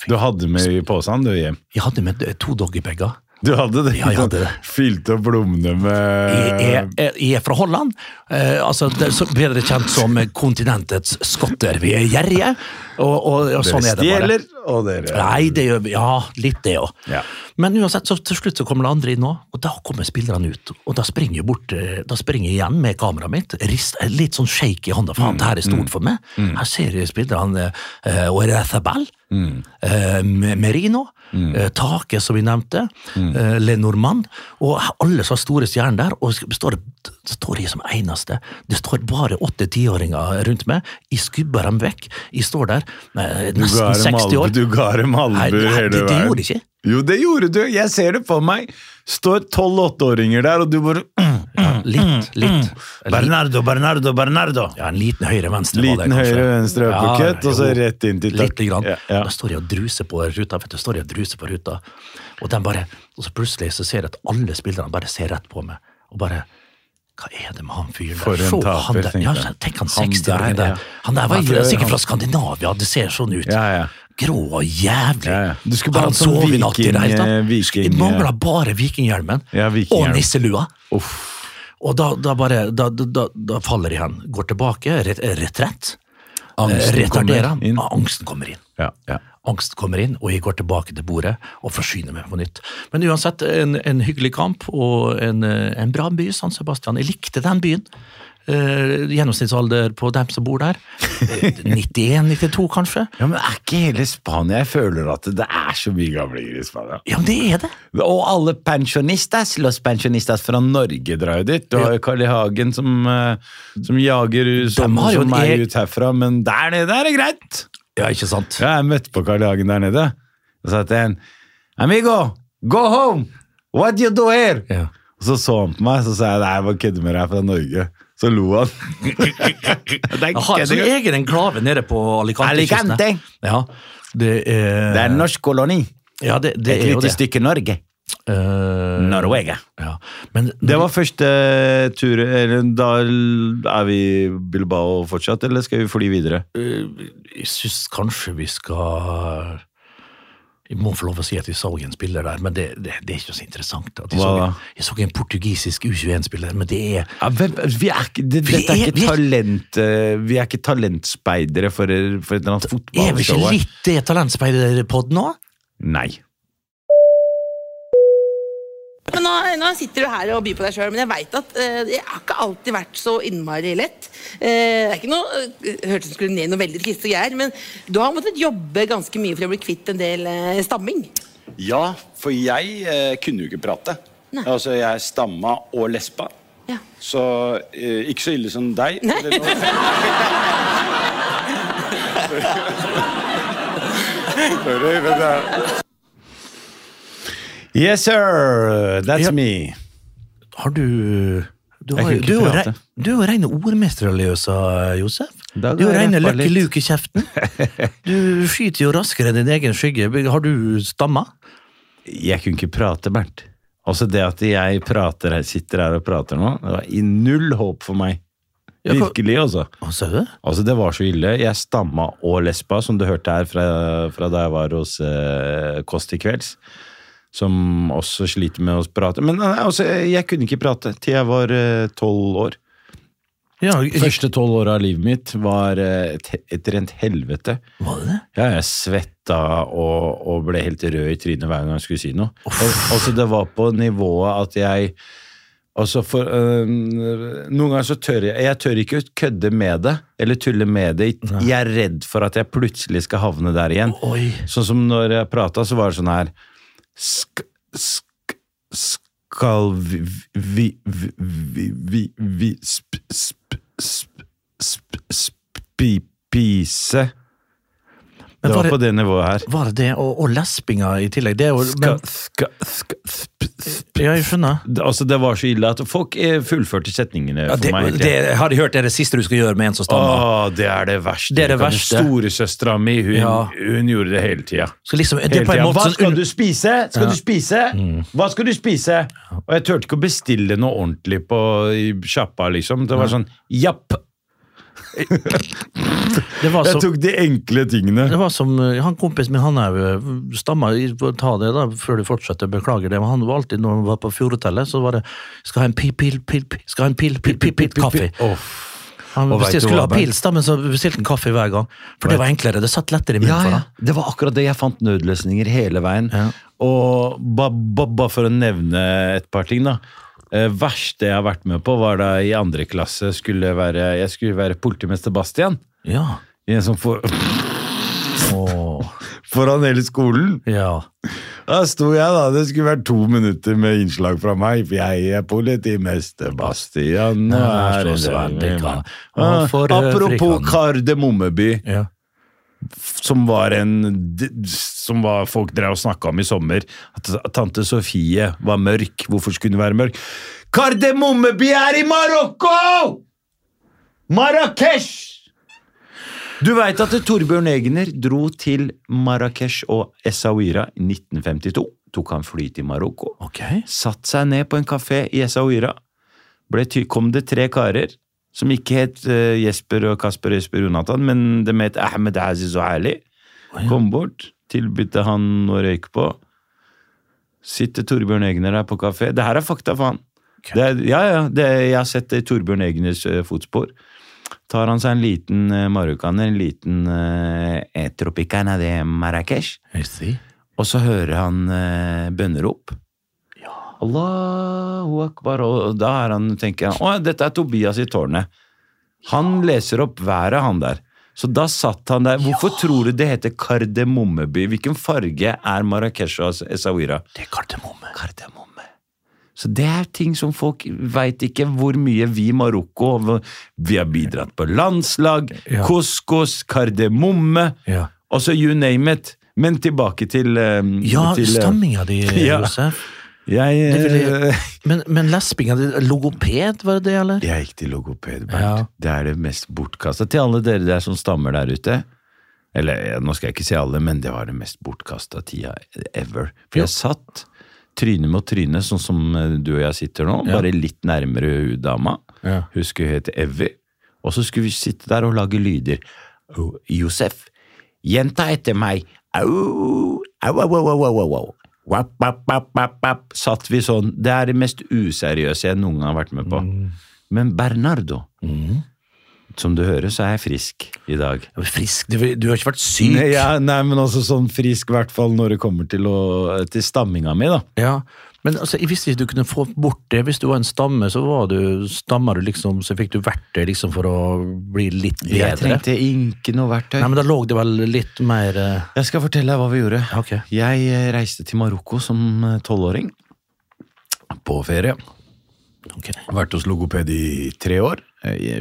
Du hadde med i posen du hjem. Jeg hadde med to doggybager. Du hadde det? Ja, jeg hadde det. Fylte opp lommene med Jeg jeg- jeg er fra Holland, eh, altså det så bedre kjent som kontinentets skotter. Vi er gjerrige, og, og, og sånn er det bare. stjeler, og dere Nei, det gjør vi. Ja, litt det òg. Ja. Men uansett, så til slutt så kommer det andre inn òg, og da kommer spillerne ut. Og da springer jeg bort, eh, da springer jeg igjen med kameraet mitt, rist, litt sånn shake i hånda, faen, det her er stort for meg. Her ser jeg spillerne uh, Orethabal, uh, Merino, eh, Take, som vi nevnte, eh, Lenormand, og alle som har store stjerner der, og står, står jeg som eneste. Det står bare åtte-tiåringer rundt meg, jeg skubber dem vekk, jeg står der, eh, Du ga nesten 60 år. du ga dem nei, hele det, det gjorde ikke. Jo, det gjorde du. Jeg ser det for meg. Står tolv-åtteåringer der, og du bare Ja, litt, litt. litt. Bernardo, Bernardo, Bernardo! Ja, en liten høyre-venstre. Liten høyre-venstre uppercut, og så rett inn til litt grann. Ja, ja. Da står jeg og druser på ruta, vet du, står jeg og druser på ruta, og, den bare, og så plutselig så ser jeg at alle spillerne bare ser rett på meg, og bare hva er det med han fyren der? For en Se, taper, han der. Ja, tenk han Han 60-åringen der, der. Han der var Ja, sikkert fra Skandinavia, det ser sånn ut. Ja, ja. Grå og jævlig. Du skulle bare han hatt sånn viking- viking- Jeg mangler bare vikinghjelmen. Ja, og vikinghjelm. nisselua. Uff. Og da, da bare da, da, da, faller de igjen. Går tilbake, ret, retrett. Angsten Eh, kommer inn. Angsten kommer inn. Ja, ja. Angsten kommer inn, og jeg går tilbake til bordet og forsyner meg på nytt. Men uansett, en, en hyggelig kamp og en, eh, en bra by, San Sebastian. Jeg likte den byen. Eh, gjennomsnittsalder på dem som bor der. Eh, 91-92, kanskje. ja, men er ikke hele Spania Jeg føler at det er så mye gamlinger i Spania. Ja, men det er det. Og alle pensjonistas, los pensjonistas fra Norge drar jo dit. Du har jo Carl I. Hagen som, eh, som jager som, som meg e- ut herfra, men der nede er det greit! Ja, ikke sant? Ja, jeg møtte på Carl I. Hagen der nede. Og sa til en Amigo, go home! What you do here? Ja. Og så så han på meg, så sa jeg nei, jeg bare kødder med deg, er fra Norge. Så lo han. det er Jeg har en sånn egen enklave nede på Alicante. Alicante. Ja, det er Det er en norsk koloni. Ja, det, det Et er lite det. stykke Norge. Uh, Norge. Ja. Men Det var første tur eller Da er vi i Bilbao fortsatt, eller skal vi fly videre? eh, jeg syns kanskje vi skal Jeg må få lov å si at vi så en spiller der, men det, det, det er ikke så interessant. At da? en- jeg så en portugisisk U21-spiller, men det er Ja, hvem, vi er det, Vi er er- talent eh, Vi er ikke talentspeidere for, for et eller annet Er vi ikke litt det talentspeiderpodden nå? Nei. Nå, nå sitter du her og byr på deg sjøl, men jeg veit at eh, det har ikke alltid vært så innmari lett. Eh, det er ikke noe uh, Hørtes ut som skulle ned noe veldig triste greier, men du har måttet jobbe ganske mye for å bli kvitt en del eh, stamming. Ja, for jeg eh, kunne jo ikke prate. Nei. Altså, jeg stamma og lespa. Ja. Så eh, ikke så ille som deg. Nei. Eller noe. Sorry, men det er Yes, sir! That's Ja. me. Har du du har, du, er re- du er reine ordmesterløsa, Josef. Da Du er reine Lucky litt. Luke-kjeften. Du skyter jo raskere enn din egen skygge. Har du stamma? Jeg kunne ikke prate, Bernt. Også det at jeg prater, sitter her og prater nå, det var i null håp for meg. Virkelig, altså. Hva du? Altså, Det var så ille. Jeg stamma og lespa, som du hørte her fra, fra da jeg var hos eh, Kåss til kvelds. Som også sliter med å prate. Men eh, altså, jeg kunne ikke prate til jeg var tolv år. Ja, Første tolv åra av livet mitt var eh, et, et rent helvete. Var det det? Ja, jeg svetta og, og ble helt rød i trynet hver gang jeg skulle si noe. Og, altså, det var på nivået at jeg Altså for, øh, Noen ganger så tør jeg Jeg tør ikke kødde med det, eller tulle med det. Jeg er redd for at jeg plutselig skal havne der igjen. Oi. Sånn som når jeg prata, så var det sånn her sk, sk, Skal vi Vi Vi Vi, vi, sp, sp, sp, sp, spise Men Det var var på det, det nivået her. var det det? Og, og lespinga i tillegg. Det og, jo Skal, men, ska, ska, sp, sp, Ja, jeg skjønner. det, altså, det var så ille at folk eh, fullførte setningene Ja, for det, meg. det jeg hørt det er det siste du skal gjøre med en som stammer. Åh, det er det verste. Det er det verste. Storesøstera mi, hun, Ja. hun gjorde det hele tida. Så liksom, det Hva skal du spise? Skal Ja. du spise? Hva skal du spise? Og jeg turte ikke å bestille noe ordentlig på sjappa, liksom. Det var sånn japp. Det var Jeg tok de enkle tingene. Det var som eh, han kompisen min, han er jo stamma i- Ta det da, før du fortsetter, beklager det, men han var alltid når han var på Fjordhotellet, så var det Skal ha en pil, pil, Skal ha en pil, pil, pil, pil, kaffe. Åh. Han bestilte, skulle ha pils, da, men så bestilte han kaffe hver gang. For det var enklere. Det satt lettere i munnen Ja, for ja. Det var akkurat det. Jeg fant nødløsninger hele veien. Ja. Og bare ba, ba for å nevne et par ting, da. Eh, verste jeg har vært med på, var da i andre klasse skulle være, jeg skulle være politimester Bastian. Ja. I en sånn for, foran hele skolen. Ja. Da sto jeg, da. Det skulle vært to minutter med innslag fra meg. For jeg er politimester Bastian. Nå er Ah, Apropos Kardemommeby. ja. Som var en Som var folk drev og snakka om i sommer. At tante Sofie var mørk. Hvorfor skulle hun være mørk? Kardemommeby er i Marokko! Marrakech! Du veit at Torbjørn Egner dro til Marrakech og Essaouira i 1952. Tok han fly til Marokko. Ok. Satt seg ned på en kafé i Essaouira. Kom det tre karer, som ikke het uh, Jesper og Kasper Jesper Jonathan, men de het Ahmed Aziz og Ali. Kom bort, tilbydde han å røyke på. Sitter Torbjørn Egner der på kafé. Det her er fakta, faen. Det er, ja, ja, det, jeg har sett det i Torbjørn Egners uh, fotspor. Tar han seg en liten uh, marokkaner, en liten uh, Tropicana de Marrakech, og så hører han uh, bønnerop. Allahu akbar, og da er han, tenker han, å, dette er Tobias i tårnet. Han leser opp været, han der. Så da satt han der. Hvorfor tror du det heter Kardemommeby? Hvilken farge er Marrakech og Essaouira? Det er kardemomme. Kardemomme. Så det er ting som folk veit ikke hvor mye vi i Marokko Vi har bidratt på landslag, Ja. couscous, kardemomme, Ja. så you name it. Men tilbake til um, Ja, til, eh, stamminga di, Ja. Josef. Jeg, eh, Men, men lesbinga di, logoped, var det det, eller? jeg gikk til logoped, Bernt. Ja. Det er det mest bortkasta. Til alle dere der som stammer der ute. Eller nå skal jeg ikke si alle, men det var det mest bortkasta tida ever. For jeg satt tryne mot tryne, sånn som eh, du og jeg sitter nå, Ja. bare litt nærmere hun dama. Ja. Husker hun het Evy. Og så skulle vi sitte der og lage lyder. Oh, Josef, gjenta etter meg. Au, au, au, au, au, au, au. Wap, wap, wap. Satt vi sånn. Det er det mest useriøse jeg noen gang har vært med på. Men Bernardo, som du hører, så er jeg frisk i dag. Frisk. Du, du har ikke vært syk. Nei, ja, nei, men også sånn frisk, i hvert fall når det kommer til, å, til stamminga mi, da. Ja, men altså, visste ikke du kunne få bort det. Hvis du var en stamme, så var du, stammer du liksom, så fikk du verktøy liksom for å bli litt bedre. Jeg trengte ikke noe verktøy. Nei, men da lå det vel litt mer uh... Jeg skal fortelle deg hva vi gjorde. Okay. Jeg eh, reiste til Marokko som eh, tolvåring. På ferie. Okay. Vært hos logoped i tre år.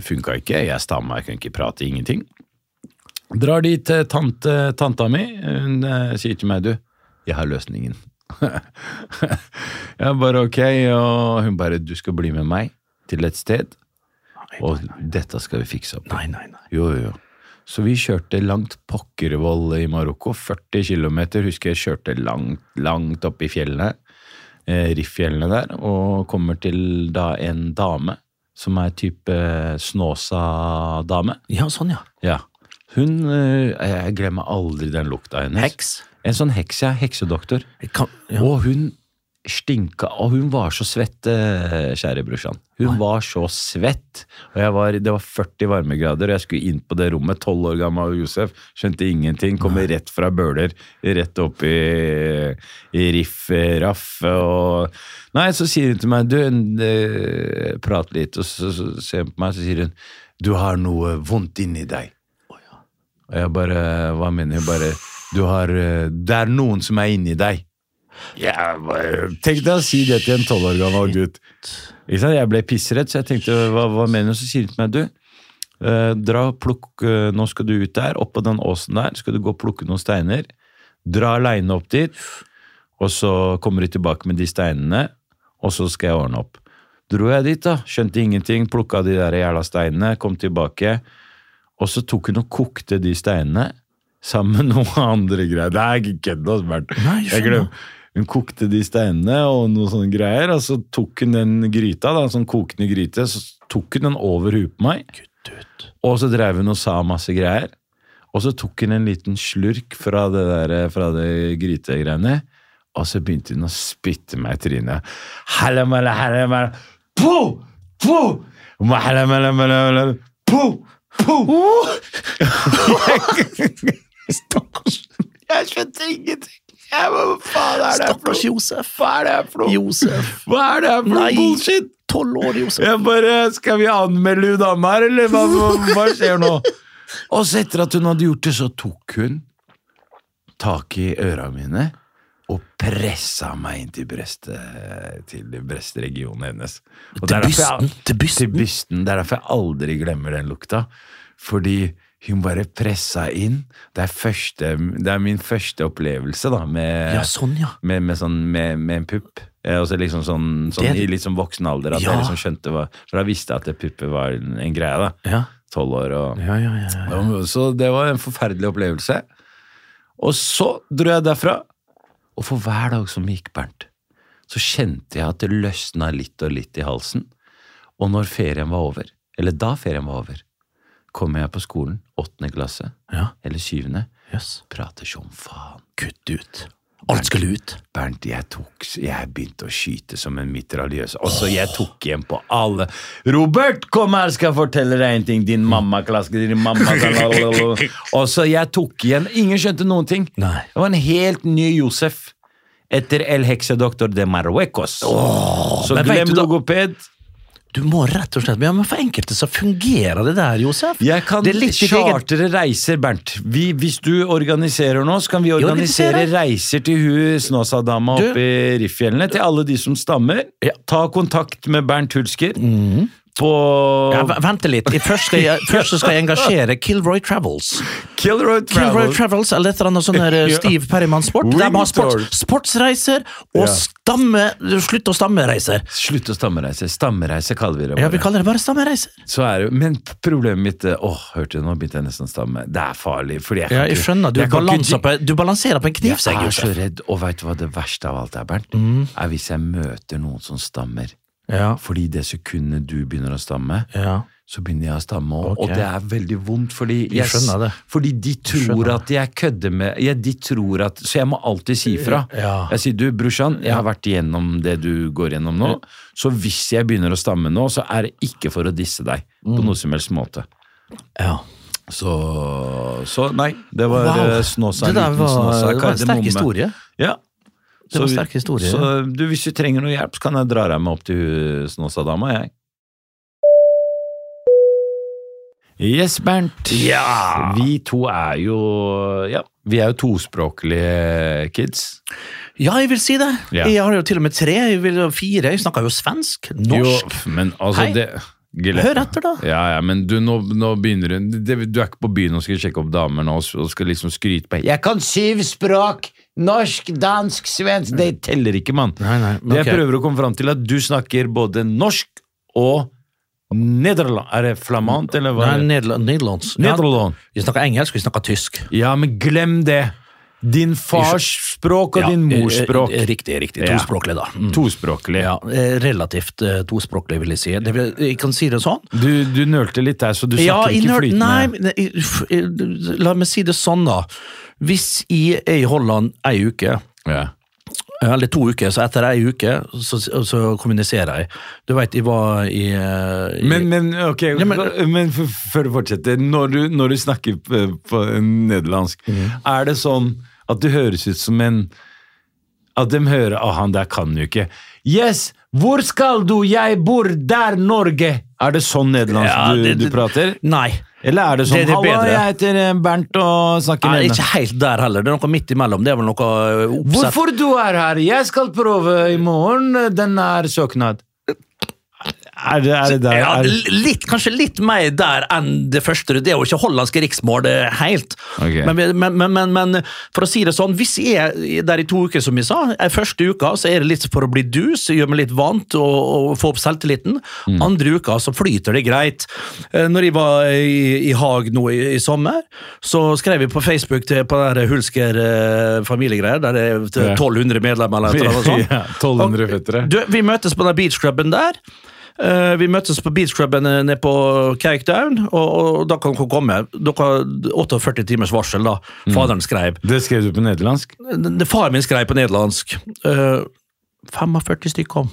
Funka ikke. Jeg stamma, jeg kunne ikke prate, ingenting. Drar dit tante, tanta mi. Hun sier til meg, du, jeg har løsningen. jeg bare ok, og hun bare, du skal bli med meg til et sted, og dette skal vi fikse opp. Nei, nei, nei. Jo, jo, jo. Så vi kjørte langt pokkervoll i Marokko, 40 km, husker jeg kjørte langt, langt opp i fjellene, eh, Riff-fjellene der, og kommer til da en dame, som er type Snåsa-dame. Ja, sånn, ja. Ja. Hun, eh, jeg glemmer aldri den lukta hennes. Heks. En sånn heks, ja, heksedoktor. Kan, ja. Og hun stinka, og hun var så svett, eh, kjære brorsan. Hun var så svett. Og var, det var 40 varmegrader, og jeg skulle inn på det rommet, 12 år gammel Josef, skjønte ingenting, kommer rett fra Bøler, rett opp i, i riff, raff, og Nei, så sier hun til meg, du, eh, prat litt, og så, så ser hun på meg, så sier hun, du har noe vondt inni deg. Og jeg bare, hva mener hun? Bare, du har, eh, det er noen som er inni deg. Ja, Tenk deg å si det til en tolv år gammel gutt. Jeg ble pissredd, så jeg tenkte hva, hva mener du? Så sier hun til meg, du, eh, dra og plukk, eh, nå skal du ut der, opp på den åsen der, skal du gå og plukke noen steiner. Dra aleine opp dit, og så kommer du tilbake med de steinene, og så skal jeg ordne opp. Dro jeg dit, da, skjønte ingenting, plukka de der jævla steinene, kom tilbake, og så tok hun og kokte de steinene sammen med noen andre greier. Det er ikke kødd, altså, Bernt. Hun kokte de steinene og noen sånne greier, og så tok hun den gryta, da, sånn kokende gryte, så tok hun den over huet på meg, og så drev hun og sa masse greier. Og så tok hun en liten slurk fra det, der, fra det grytegreiene, og så begynte hun å spytte meg i trynet. Hallamala, hallamala, po, po, po, po. Stakkars. Jeg skjønte ingenting. Jeg Hva faen er det Stakkars? Josef. Hva er det her for noe? Josef. Hva er det her for noe bullshit? Tolv år, Josef. Jeg bare, Skal vi anmelde hun dama her, eller hva, hva, skjer nå? Og så etter at hun hadde gjort det, så tok hun tak i øra mine og pressa meg inn til brestet, til brestregionen hennes. Og Til er jeg- Til bysten? Til bysten. Det er derfor jeg aldri glemmer den lukta. Fordi Hun bare pressa inn. Det er, første, det er min første opplevelse da, med, Ja, sånn, ja. med, med, sånn, med, med en pupp. Eh, Altså liksom sånn, sånn Det- I litt sånn voksen alder. At Ja. jeg liksom skjønte hva, For da visste jeg at det pupper var en, en greie. da. Ja. Tolv år og Så det var en forferdelig opplevelse. Og så dro jeg derfra, og for hver dag som gikk, Bernt, så kjente jeg at det løsna litt og litt i halsen. Og når ferien var over, eller da ferien var over, kom jeg på skolen, åttende klasse, Ja. eller syvende, Yes. prater som faen. Kutt ut. Alt skulle ut. Bernt, jeg tok Jeg begynte å skyte som en mitraljøs. Altså, jeg tok igjen på alle. Robert, kom her, skal jeg fortelle deg en ting. Din mammaklaske, din mamma Og så jeg tok igjen. Ingen skjønte noen ting. Nei. Det var en helt ny Josef. Etter El Heksedoktor de Marruecos. så men vet glem logoped. Du må rett og slett Ja, men for enkelte så fungerer det der, Josef. Jeg kan chartere reiser, Bernt. Vi, hvis du organiserer nå, så kan vi organisere reiser til hun Snåsadama oppe i Riffjellene. Til alle de som stammer. Ja. Ta kontakt med Bernt Hulsker på ja, Vent litt. Først skal, jeg, først skal jeg engasjere Kilroy Travels. Kilroy Kilroy Travels eller et eller annet sånn. Steve Perryman Sport. De har sport, sportsreiser og Ja. stamme Slutt å stamme-reiser. Slutt å stammereise. Stammereise kaller vi det. Ja, vi kaller det bare stammereiser. Så er det, men problemet mitt eh, Åh, hørte du, nå begynte jeg nesten å stamme. Det er farlig. Fordi jeg Ja, jeg skjønner. Du, jeg balanser på, du balanserer på en knivsegg. Jeg er så redd, og veit du hva det verste av alt er, Bernt? Mm. Er hvis jeg møter noen som stammer. Ja, Fordi det sekundet du begynner å stamme, ja. så begynner jeg å stamme òg. Okay. Og det er veldig vondt, fordi Jeg det. Fordi de tror jeg at jeg kødder med ja, de tror at, Så jeg må alltid si ifra. Ja. Jeg sier du, brorsan, jeg har vært igjennom det du går gjennom nå, så hvis jeg begynner å stamme nå, så er det ikke for å disse deg Mm. på noe som helst måte. ja. Så, så nei, det var Wow. eh, Snåsa. Det der var, det var en sterk historie. Ja. Det var Så vi- sterk historie. Så du, hvis du trenger noe hjelp, så kan jeg dra deg med opp til Snåsadama, jeg. Yes, Bernt. Ja. Vi to er jo Ja, vi er jo tospråklige kids. Ja, jeg vil si det. Ja. Jeg har jo til og med tre, jeg vil fire. Jeg snakker jo svensk, norsk. Jo, men altså Hei. det Gille. Hør etter, da. Ja, ja, men du, nå, nå begynner du Du er ikke på byen og skal sjekke opp damer nå og skal liksom skryte på Jeg kan syv språk! Norsk, dansk, svensk Det teller ikke, mann. Nei, nei, Det ok. jeg prøver å komme fram til, at du snakker både norsk og nederland. Er det flamant, eller hva? Nei, Nederland, Nederlands. Ja, Nederland. vi snakker engelsk, vi snakker tysk. Ja, men glem det! Din fars språk og Ja, din mors eh, språk. eh, Riktig, riktig. Tospråklig, da. Mm. Tospråklig. Ja, eh, relativt eh, tospråklig, vil jeg si. Det jeg kan si det sånn. Du, du nølte litt der, så du snakker ja, ikke flytende. Nei, eh, eh, la meg si det sånn, da. Hvis jeg er i Holland ei uke, Ja. eller to uker, så etter ei uke så, så kommuniserer jeg. Du veit, jeg var i, eh, i Men, men ok, Ja, men- men, før du fortsetter, når du, når du snakker på, på nederlandsk, mm. er det sånn at det høres ut som en At de hører Å, han der kan jo ikke. Yes! Hvor skal du? Jeg bor der, Norge! Er det sånn nederlandsk Ja, du, du prater? Nei. Eller er det sånn Det- det Halla, jeg heter eh, Bernt og snakker Nei, ikke helt der heller. Det er noe midt imellom. Det er vel noe eh, oppsett. Hvorfor du er her? Jeg skal prøve i morgen. Den er søknad. Er det, er det der? Ja, Er, litt, kanskje litt mer der enn det første. Det er jo ikke hollandske riksmål det er helt. Okay. Men, men, men, men, for å si det sånn, hvis jeg er der i to uker, som jeg sa, første uka så er det litt for å bli dus, gjøre meg litt vant og, og få opp selvtilliten. Mm. Andre uka så flyter det greit. Eh, Når jeg var i, i Haag nå i, i sommer, så skrev jeg på Facebook til, på den Hulsker eh, familiegreier, der det er 1200 medlemmer eller noe sånt. Ja, 1200 føttere. Du, vi møtes på den beachcruben der. Eh, vi møtes på beachcruben eh, nede på Cake Down, og, og da kan dere komme. Dere har 48 timers varsel, da. Mm. Faderen skrev. det skrev du på nederlandsk? Det- Far min skrev på nederlandsk. Eh, 45 stykker kom.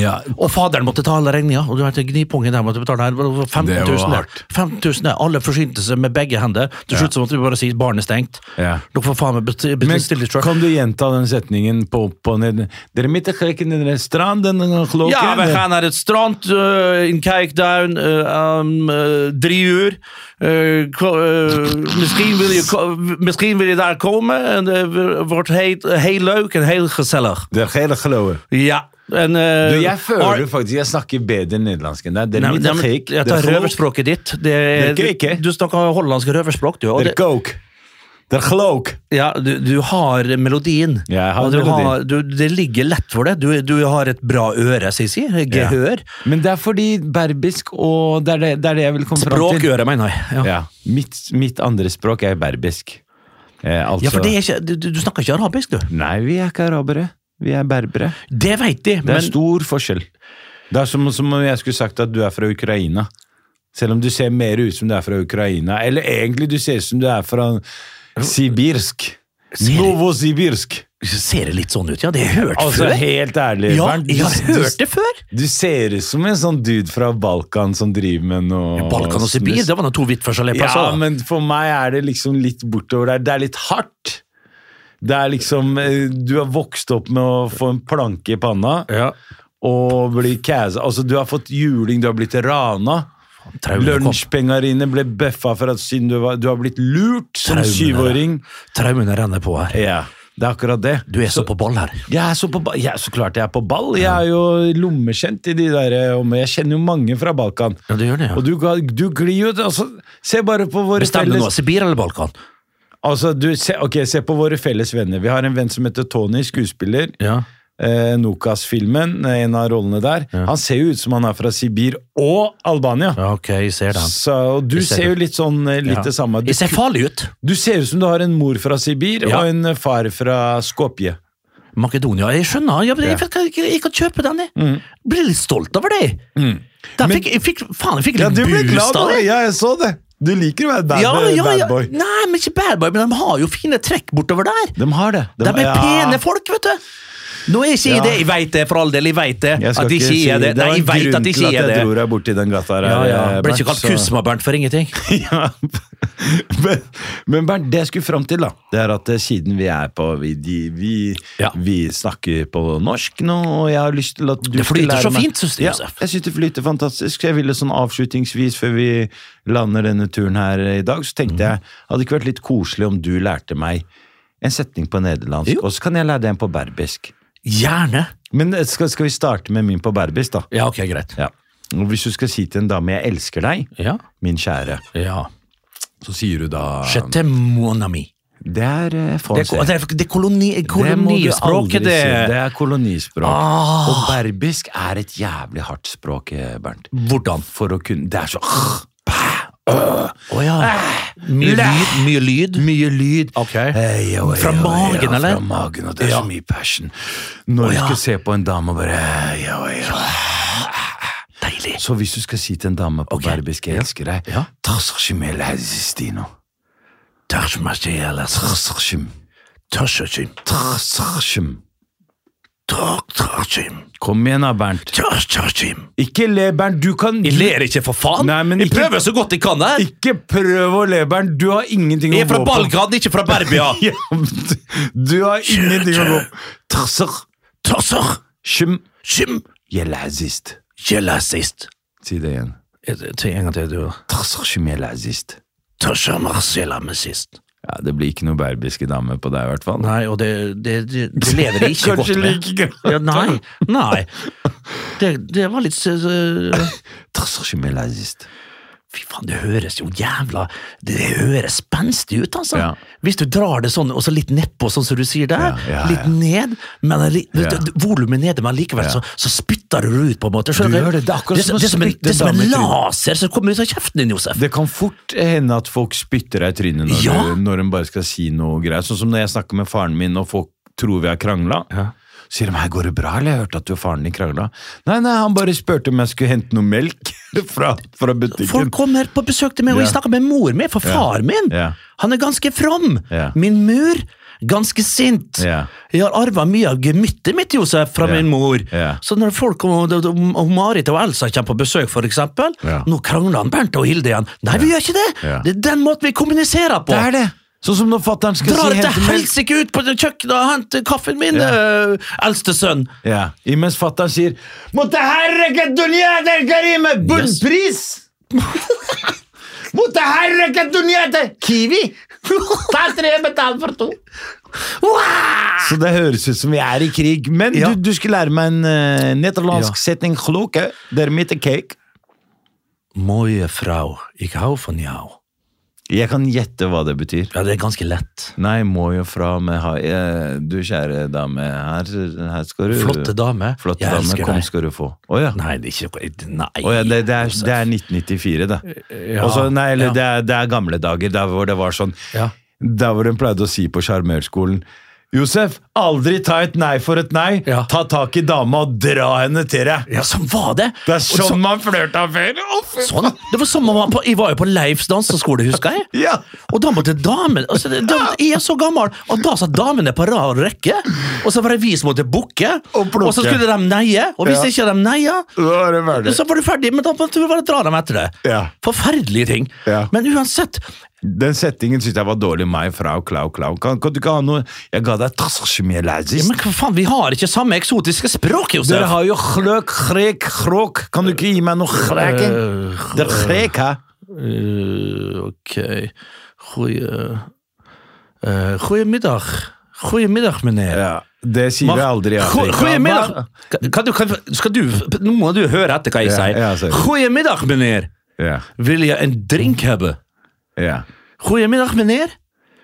Ja, Og faderen måtte ta alle regninger. Og du vet, Gnipungen der måtte betale her, 15 Det 000. var der. hardt. 15 000 der. Alle forsynte seg med begge hender. Til slutt så måtte vi bare si barnet er stengt. Ja. Dere får faen meg bestille sjøl. kan du gjenta den setningen på opp og ned? Dere stranden klokken? Ja, we gaan naar het strand eh, in Kijkduin, eh, om eh, drie uur. Eh, ko- eh, misschien, wil je, ko- misschien wil je daar komen. En, eh, wordt heel, heel leuk en heel gezellig. Det er hele geloven. Ja, En, eh, Du, jeg føler faktisk jeg snakker bedre nederlandsk enn deg. Det er Nei, mitt. Jeg tar er røverspråket ditt. Det, Det. Du, snakker hollandsk røverspråk, du. Og Det er geloof. ja, du, du har melodien. Ja, jeg har du melodien. har, du, det ligger lett for deg. Du, du har et bra øre, sier. Gehør. Men det er fordi berbisk og Det er det, det, er det jeg vil komme fram til. Språkøre, mener jeg. Ja. Ja. Mitt, mitt andre språk er berbisk. Eh, altså ja, for det er ikke, du, du snakker ikke arabisk, du. Nei, vi er ikke arabere. Vi er berbere. Det veit de, Det er men stor forskjell. Det er som, som om jeg skulle sagt at du er fra Ukraina. Selv om du ser mer ut som du er fra Ukraina. Eller egentlig du ser ut som du er fra sibirsk. Ser- Novosibirsk. ser det litt sånn ut? Ja, det har jeg hørt Altså, før. helt ærlig. Ja, Bernt, jeg har hørt det før. Du ser ut som en sånn dude fra Balkan som driver med noe Balkan og Sibir, det var noen to vidt forskjellige Ja, plasser. men for meg er det liksom litt bortover der. Det er litt hardt. Det er liksom eh, Du har vokst opp med å få en planke i panna Ja. og bli kæsa. Altså, du har fått juling, du har blitt rana. Lunsjpenga dine ble bøffa for at siden du, var, du har blitt lurt som syvåring. Traumene renner på her. Ja, det er akkurat det. Du er så på ball her. Jeg er så, på, ball. er så klart jeg er på ball. Jeg er jo lommekjent i de der eh, Jeg kjenner jo mange fra Balkan. Ja, det gjør det, ja. Og du, du glir jo altså, Se bare på våre Stemmer du nå. Sibir eller Balkan? Altså, du, se, ok, se på våre felles venner. Vi har en venn som heter Tony, skuespiller. Ja. Eh, Nokas-filmen, eh, en av rollene der. Han ser jo ut som han er fra Sibir og Albania. ja, ok, jeg ser den. Så og du ser ser jo litt sånn eh, litt Ja. det samme. Du, Jeg ser farlig ut. du ser ut som du har en mor fra Sibir Ja. og en far fra Skopje. Makedonia, jeg skjønner. Jeg, jeg, jeg, jeg, kan kjøpe den, jeg. Blir litt stolt over det. Da fikk, jeg fikk, faen, jeg fikk Ja, litt du ble glad av det! det. Ja, jeg så det! Du liker å være bad, Ja, ja, bad boy. Nei, men ikke bad boy, men de har jo fine trekk bortover der. De har det. De er ja. pene folk, vet du. Nå er ikke jeg Ja. det, jeg veit det, for all del, jeg veit det. Jeg At de ikke si er det. Det Nei, var en grunn til at jeg det. jeg dro deg borti den gata her. Ja, ja. eh, Ble ikke kalt så- Kusma-Bernt for ingenting. ja. men, men Bernt, det jeg skulle fram til, da, det er at eh, siden vi er på Vi, de, vi, Ja. vi snakker på norsk nå, og jeg har lyst til at du Det flyter så fint, synes du, Ja, jeg syns det flyter fantastisk. Jeg ville sånn avslutningsvis, før vi lander denne turen her i dag, så tenkte tenkte jeg hadde det ikke vært litt koselig om du lærte meg en setning på nederlandsk, Jo. og så kan jeg lære deg en på berbisk. Gjerne. Men eh, skal, skal vi starte med min på berbisk, da? Ja, ok, greit. Ja. Hvis du skal si til en dame 'jeg elsker deg', Ja. min kjære, ja. så sier du da Chete mon ami. Det er fransk. Det er, det er, koloni, kolonispråket, det. Det er kolonispråk. Ah. Og berbisk er et jævlig hardt språk, eh, Bernt. Hvordan? For å kunne Det er så Å ja. Mye lyd? Mye lyd? Mye lyd. Okay. Hey, oh, Fra oh, magen, ja, eller? Fra magen, og det er Ja. så mye passion. Når du skal se på en dame og bare oi. Deilig. Så hvis du skal si til en dame på Ok. berbisk 'jeg elsker deg', Ja. Tarsachimel azistino. Tørsmasjelas. Tarsachim. Tørsachim. Kom igjen da, Bernt. Tørsachim. Ikke le, Bernt. Du kan Jeg ler ikke, for faen! Nei, men jeg ikke- prøver så godt jeg kan her! Ikke prøv å le, Bernt. Du har ingenting Jeg er fra gå. Balkan, ikke fra Berbia! Ja, du har ingenting å gå på. Tasser. Tørsar. Shim. Shim. Jelazist. Jelazist. Si det igjen. En gang til, du. Tasser shim jelazist. Tørsar marselamesist. Ja, det blir ikke noe berbiske dame på deg, i hvert fall. Nei, og det, det, det, det lever jeg ikke godt Kanskje med. like greit. Ja, nei, nei. Det, det var litt uh. Fy faen, det høres jo jævla Det høres spenstig ut, altså. Ja. Hvis du drar det sånn, og så litt nedpå, sånn som du sier der. Ja, ja, litt ned, men Ja. volumet nede, men likevel så, så spytter du ut, på en måte. Skjønner Du gjør det, det akkurat det, det, som en, det som en laser som kommer ut av kjeften din, Josef. Det kan fort hende at folk spytter deg i trynet når, du, når de bare skal si noe greier. Sånn som når jeg snakker med faren min og folk tror vi har krangla. Ja. Sier de 'her går det bra', eller 'jeg hørte at du og faren din krangla'. Nei, nei, han bare spurte om jeg skulle hente noe melk fra, fra butikken. Folk kommer på besøk til meg, og jeg snakker med mor mi, for far min. Han er ganske from. Min mur ganske sint. Ja. Jeg har arva mye av gemyttet mitt Josef, fra Ja. min mor. Ja. Så når folk og, og, Marit og Elsa kommer på besøk, for eksempel, nå krangler han Bernt og Hilde igjen. Nei, vi gjør ikke det! Det er den måten vi kommuniserer på. Det er det! Sånn som når fatter'n skal Drar si til 'hente melk'. helsike ut på kjøkkenet og henter kaffen min, yeah. uh, eldste sønn. Ja. Imens fatter'n sier 'Mutaherreket der karime bunnpris'! Mutaherreket der Kiwi! Ta tre betalt for to! Så det høres ut som vi er i krig. Men Ja. du, du skulle lære meg en uh, nederlandsk Ja. setning. Kloke. Der mitt er cake. Mooie vrouw, ik hou van jou. Jeg kan gjette hva det betyr. Ja, det er ganske lett. Nei, må jo fra med ha, eh, Du kjære dame, her, her skal du Flotte dame. Flotte Jeg dame, elsker kom deg. skal du få. Å ja. Nei, det er ikke Nei. Å ja det, det, er, det er 1994, det. Ja, Også, nei, eller ja. det, er, det er gamle dager, der hvor det var sånn Ja. Der hvor hun pleide å si på sjarmørskolen Josef, aldri ta et nei for et nei. Ja. Ta tak i dama og dra henne til deg. Ja, sånn var det! Det er sånn så- man flørta før. Oh, Sånn. Det var sånn man var på, Jeg var jo på Leifs danseskole, husker jeg. Ja. Og da måtte damen altså, da, Jeg er så gammel, og da satt damene på rad og rekke. Og så var det vi som måtte bukke, Og og så skulle de neie. Og hvis Ja. ikke de neia, det så var du ferdig. Men da måtte du bare dra dem etter det. Ja. Forferdelige ting. Ja. Men uansett Den settingen syns jeg var dårlig. Meg, frau, klau, klau. Kan, kan du ikke ha noe Jeg ga deg ja, Men hva faen, vi har ikke samme eksotiske språk, Josef! Dere har jo chløk, chrek, kråk. Kan du ikke gi meg noe chreken? Eh, Det er chrek, hæ? Eh, ok Goeie uh. Goedemiddag, meneer. Ja, det sier vi aldri i Go- Afrika. Goedemiddag! Kan, kan du, kan, skal du, nå må du høre etter hva jeg sier. Goedemiddag, meneer. Ja, Vil je en drink hebben? Ja. Goedemiddag, meneer.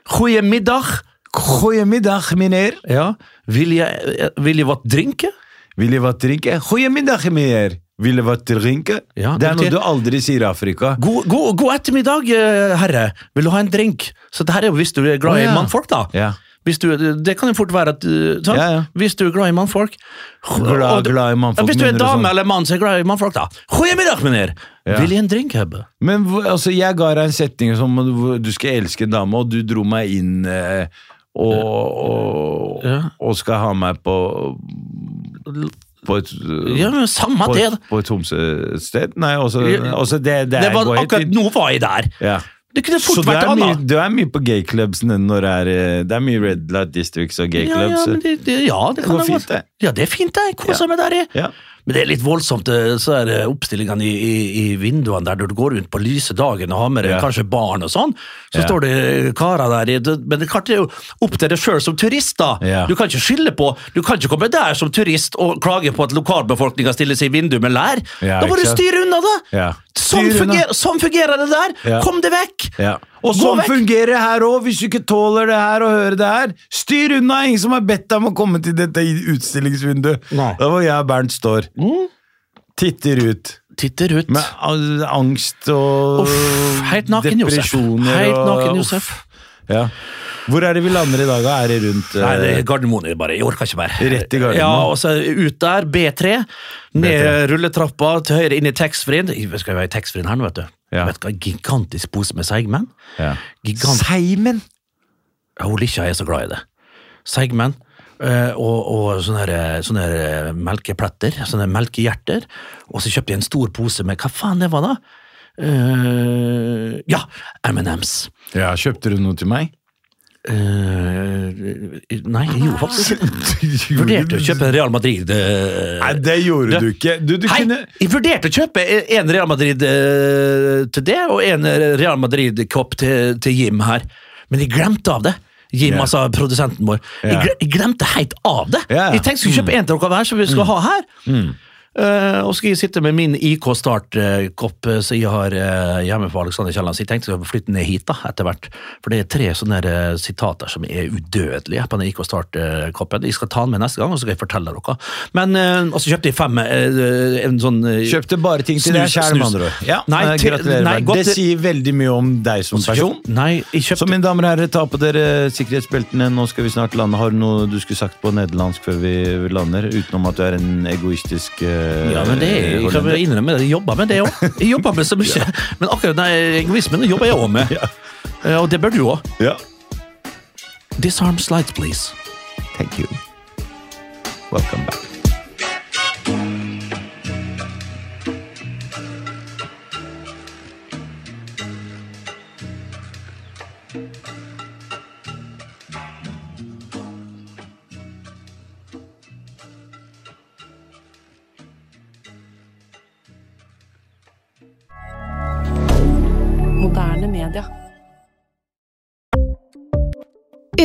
Goedemiddag. Goedemiddag, meneer. Ja. Wil je, wil je wat drinken? Wil je wat drinken? Goedemiddag, meneer. Vil je wat drinken? Ja, det er noe du aldri sier i Afrika. God, god, god ettermiddag, eh, herre. Vil du ha en drink? Så det her er jo hvis du er glad Å, ja. i mannfolk, da. Ja. Du, det kan jo fort være at uh. Ja, ja. Hvis du er glad i mannfolk Glad- du- glad i mannfolk, Hvis du er dame eller mann som er glad i mannfolk, da. Goedemiddag, meneer! Ja. Vil jeg en drink hebben? Men altså, jeg ga deg en setning som du skal elske en dame, og du dro meg inn eh, og, og, og skal ha meg på på et, Ja, men samme på det. på et homsested? Nei, også, også det, det, Det var akkurat. Nå var jeg der. Ja. Det kunne Så fort du vært mye, annet. du er mye på gayclubsen når det er eh, Det er mye Red Light Districts og gayclubs. ja, ja, det, det, ja, det kan går det fint, det. Ja, det er fint, det. Koser Ja. meg der jeg. Ja. Men det er litt voldsomt, eh, så er det oppstillingene i, i, i vinduene der når du går rundt på lyse dagen og har med deg Ja. kanskje barn og sånn. Så Ja. står det karer der, det- men det er jo opp til deg sjøl som turist, da. Ja. Du kan ikke skylde på Du kan ikke komme der som turist og klage på at lokalbefolkninga stiller seg i vinduet med lær. Da må du styre unna, da! Sånn, fungerer, sånn fungerer det der! Ja. Kom deg vekk! Ja. Og sånn fungerer det her òg, hvis du ikke tåler det her og hører det her. Styr unna! Ingen som har bedt deg om å komme til dette utstillingsvinduet. Nei. Da hvor jeg og Bernt står. Titter ut. Titter ut. Med angst og Uff, helt naken, Josef. Helt naken. Josef. Ja. Hvor er det vi lander i dag? da? Er det rundt uh, Nei, det er Gardermoen jeg bare. Jeg orker ikke mer. Rett i Gardermoen. Ja, og så ut der, B3. Ned B3. rulletrappa til høyre inn i taxfree-en. Skal jo være i taxfree-en her nå, vet du. Ja. Vet du hva, Gigantisk pose med seigmenn. ja. Gigant... Seimen! Ja, Lisja er så glad i det. Seigmenn. Uh, og, og sånne, her- sånne her melkepletter, sånne melkehjerter. Og så kjøpte jeg en stor pose med Hva faen det var, da? Uh, ja, M&M's. Ja, Kjøpte du noe til meg? Eh, nei, jeg gjorde faktisk ikke. Vurderte å kjøpe en Real Madrid uh, Nei, det gjorde du ikke. Du, du Hei, kunne jeg vurderte å kjøpe en Real Madrid uh, til det, og en Real Madrid-kopp til, til Jim her. Men jeg glemte av det. Jim, yeah. altså produsenten vår. Jeg, jeg glemte helt av det. Yeah. Jeg tenkte jeg skulle kjøpe en til dere hver, som vi skal ha her. Eh, og skal jeg sitte med min IK Start-kopp eh, som jeg har eh, hjemme på Alexander Kielland. Så jeg tenkte jeg skulle flytte ned hit da, etter hvert. For det er tre sånne eh, sitater som er udødelige på den IK Start-koppen. Jeg skal ta den med neste gang, og så skal jeg fortelle dere. Men eh, Og så kjøpte jeg fem eh, en sånn eh, Kjøpte bare ting til deg sjæl, med andre. Ja, Nei, eh, gratulerer. nei, godt- det sier veldig mye om deg som person. Nei, kjøpte Så mine damer og herrer, ta på dere sikkerhetsbeltene. Nå skal vi snart lande. Har du noe du skulle sagt på nederlandsk før vi lander? Utenom at du er en egoistisk eh, Ja, men det er, jeg kan innrømme det. Jeg jobber med det òg. Jeg jobber med så mye. Men akkurat den egoismen jobber jeg òg med. Eh, Og det bør du òg. Ja. Disarm slides, please. Thank you. Welcome back.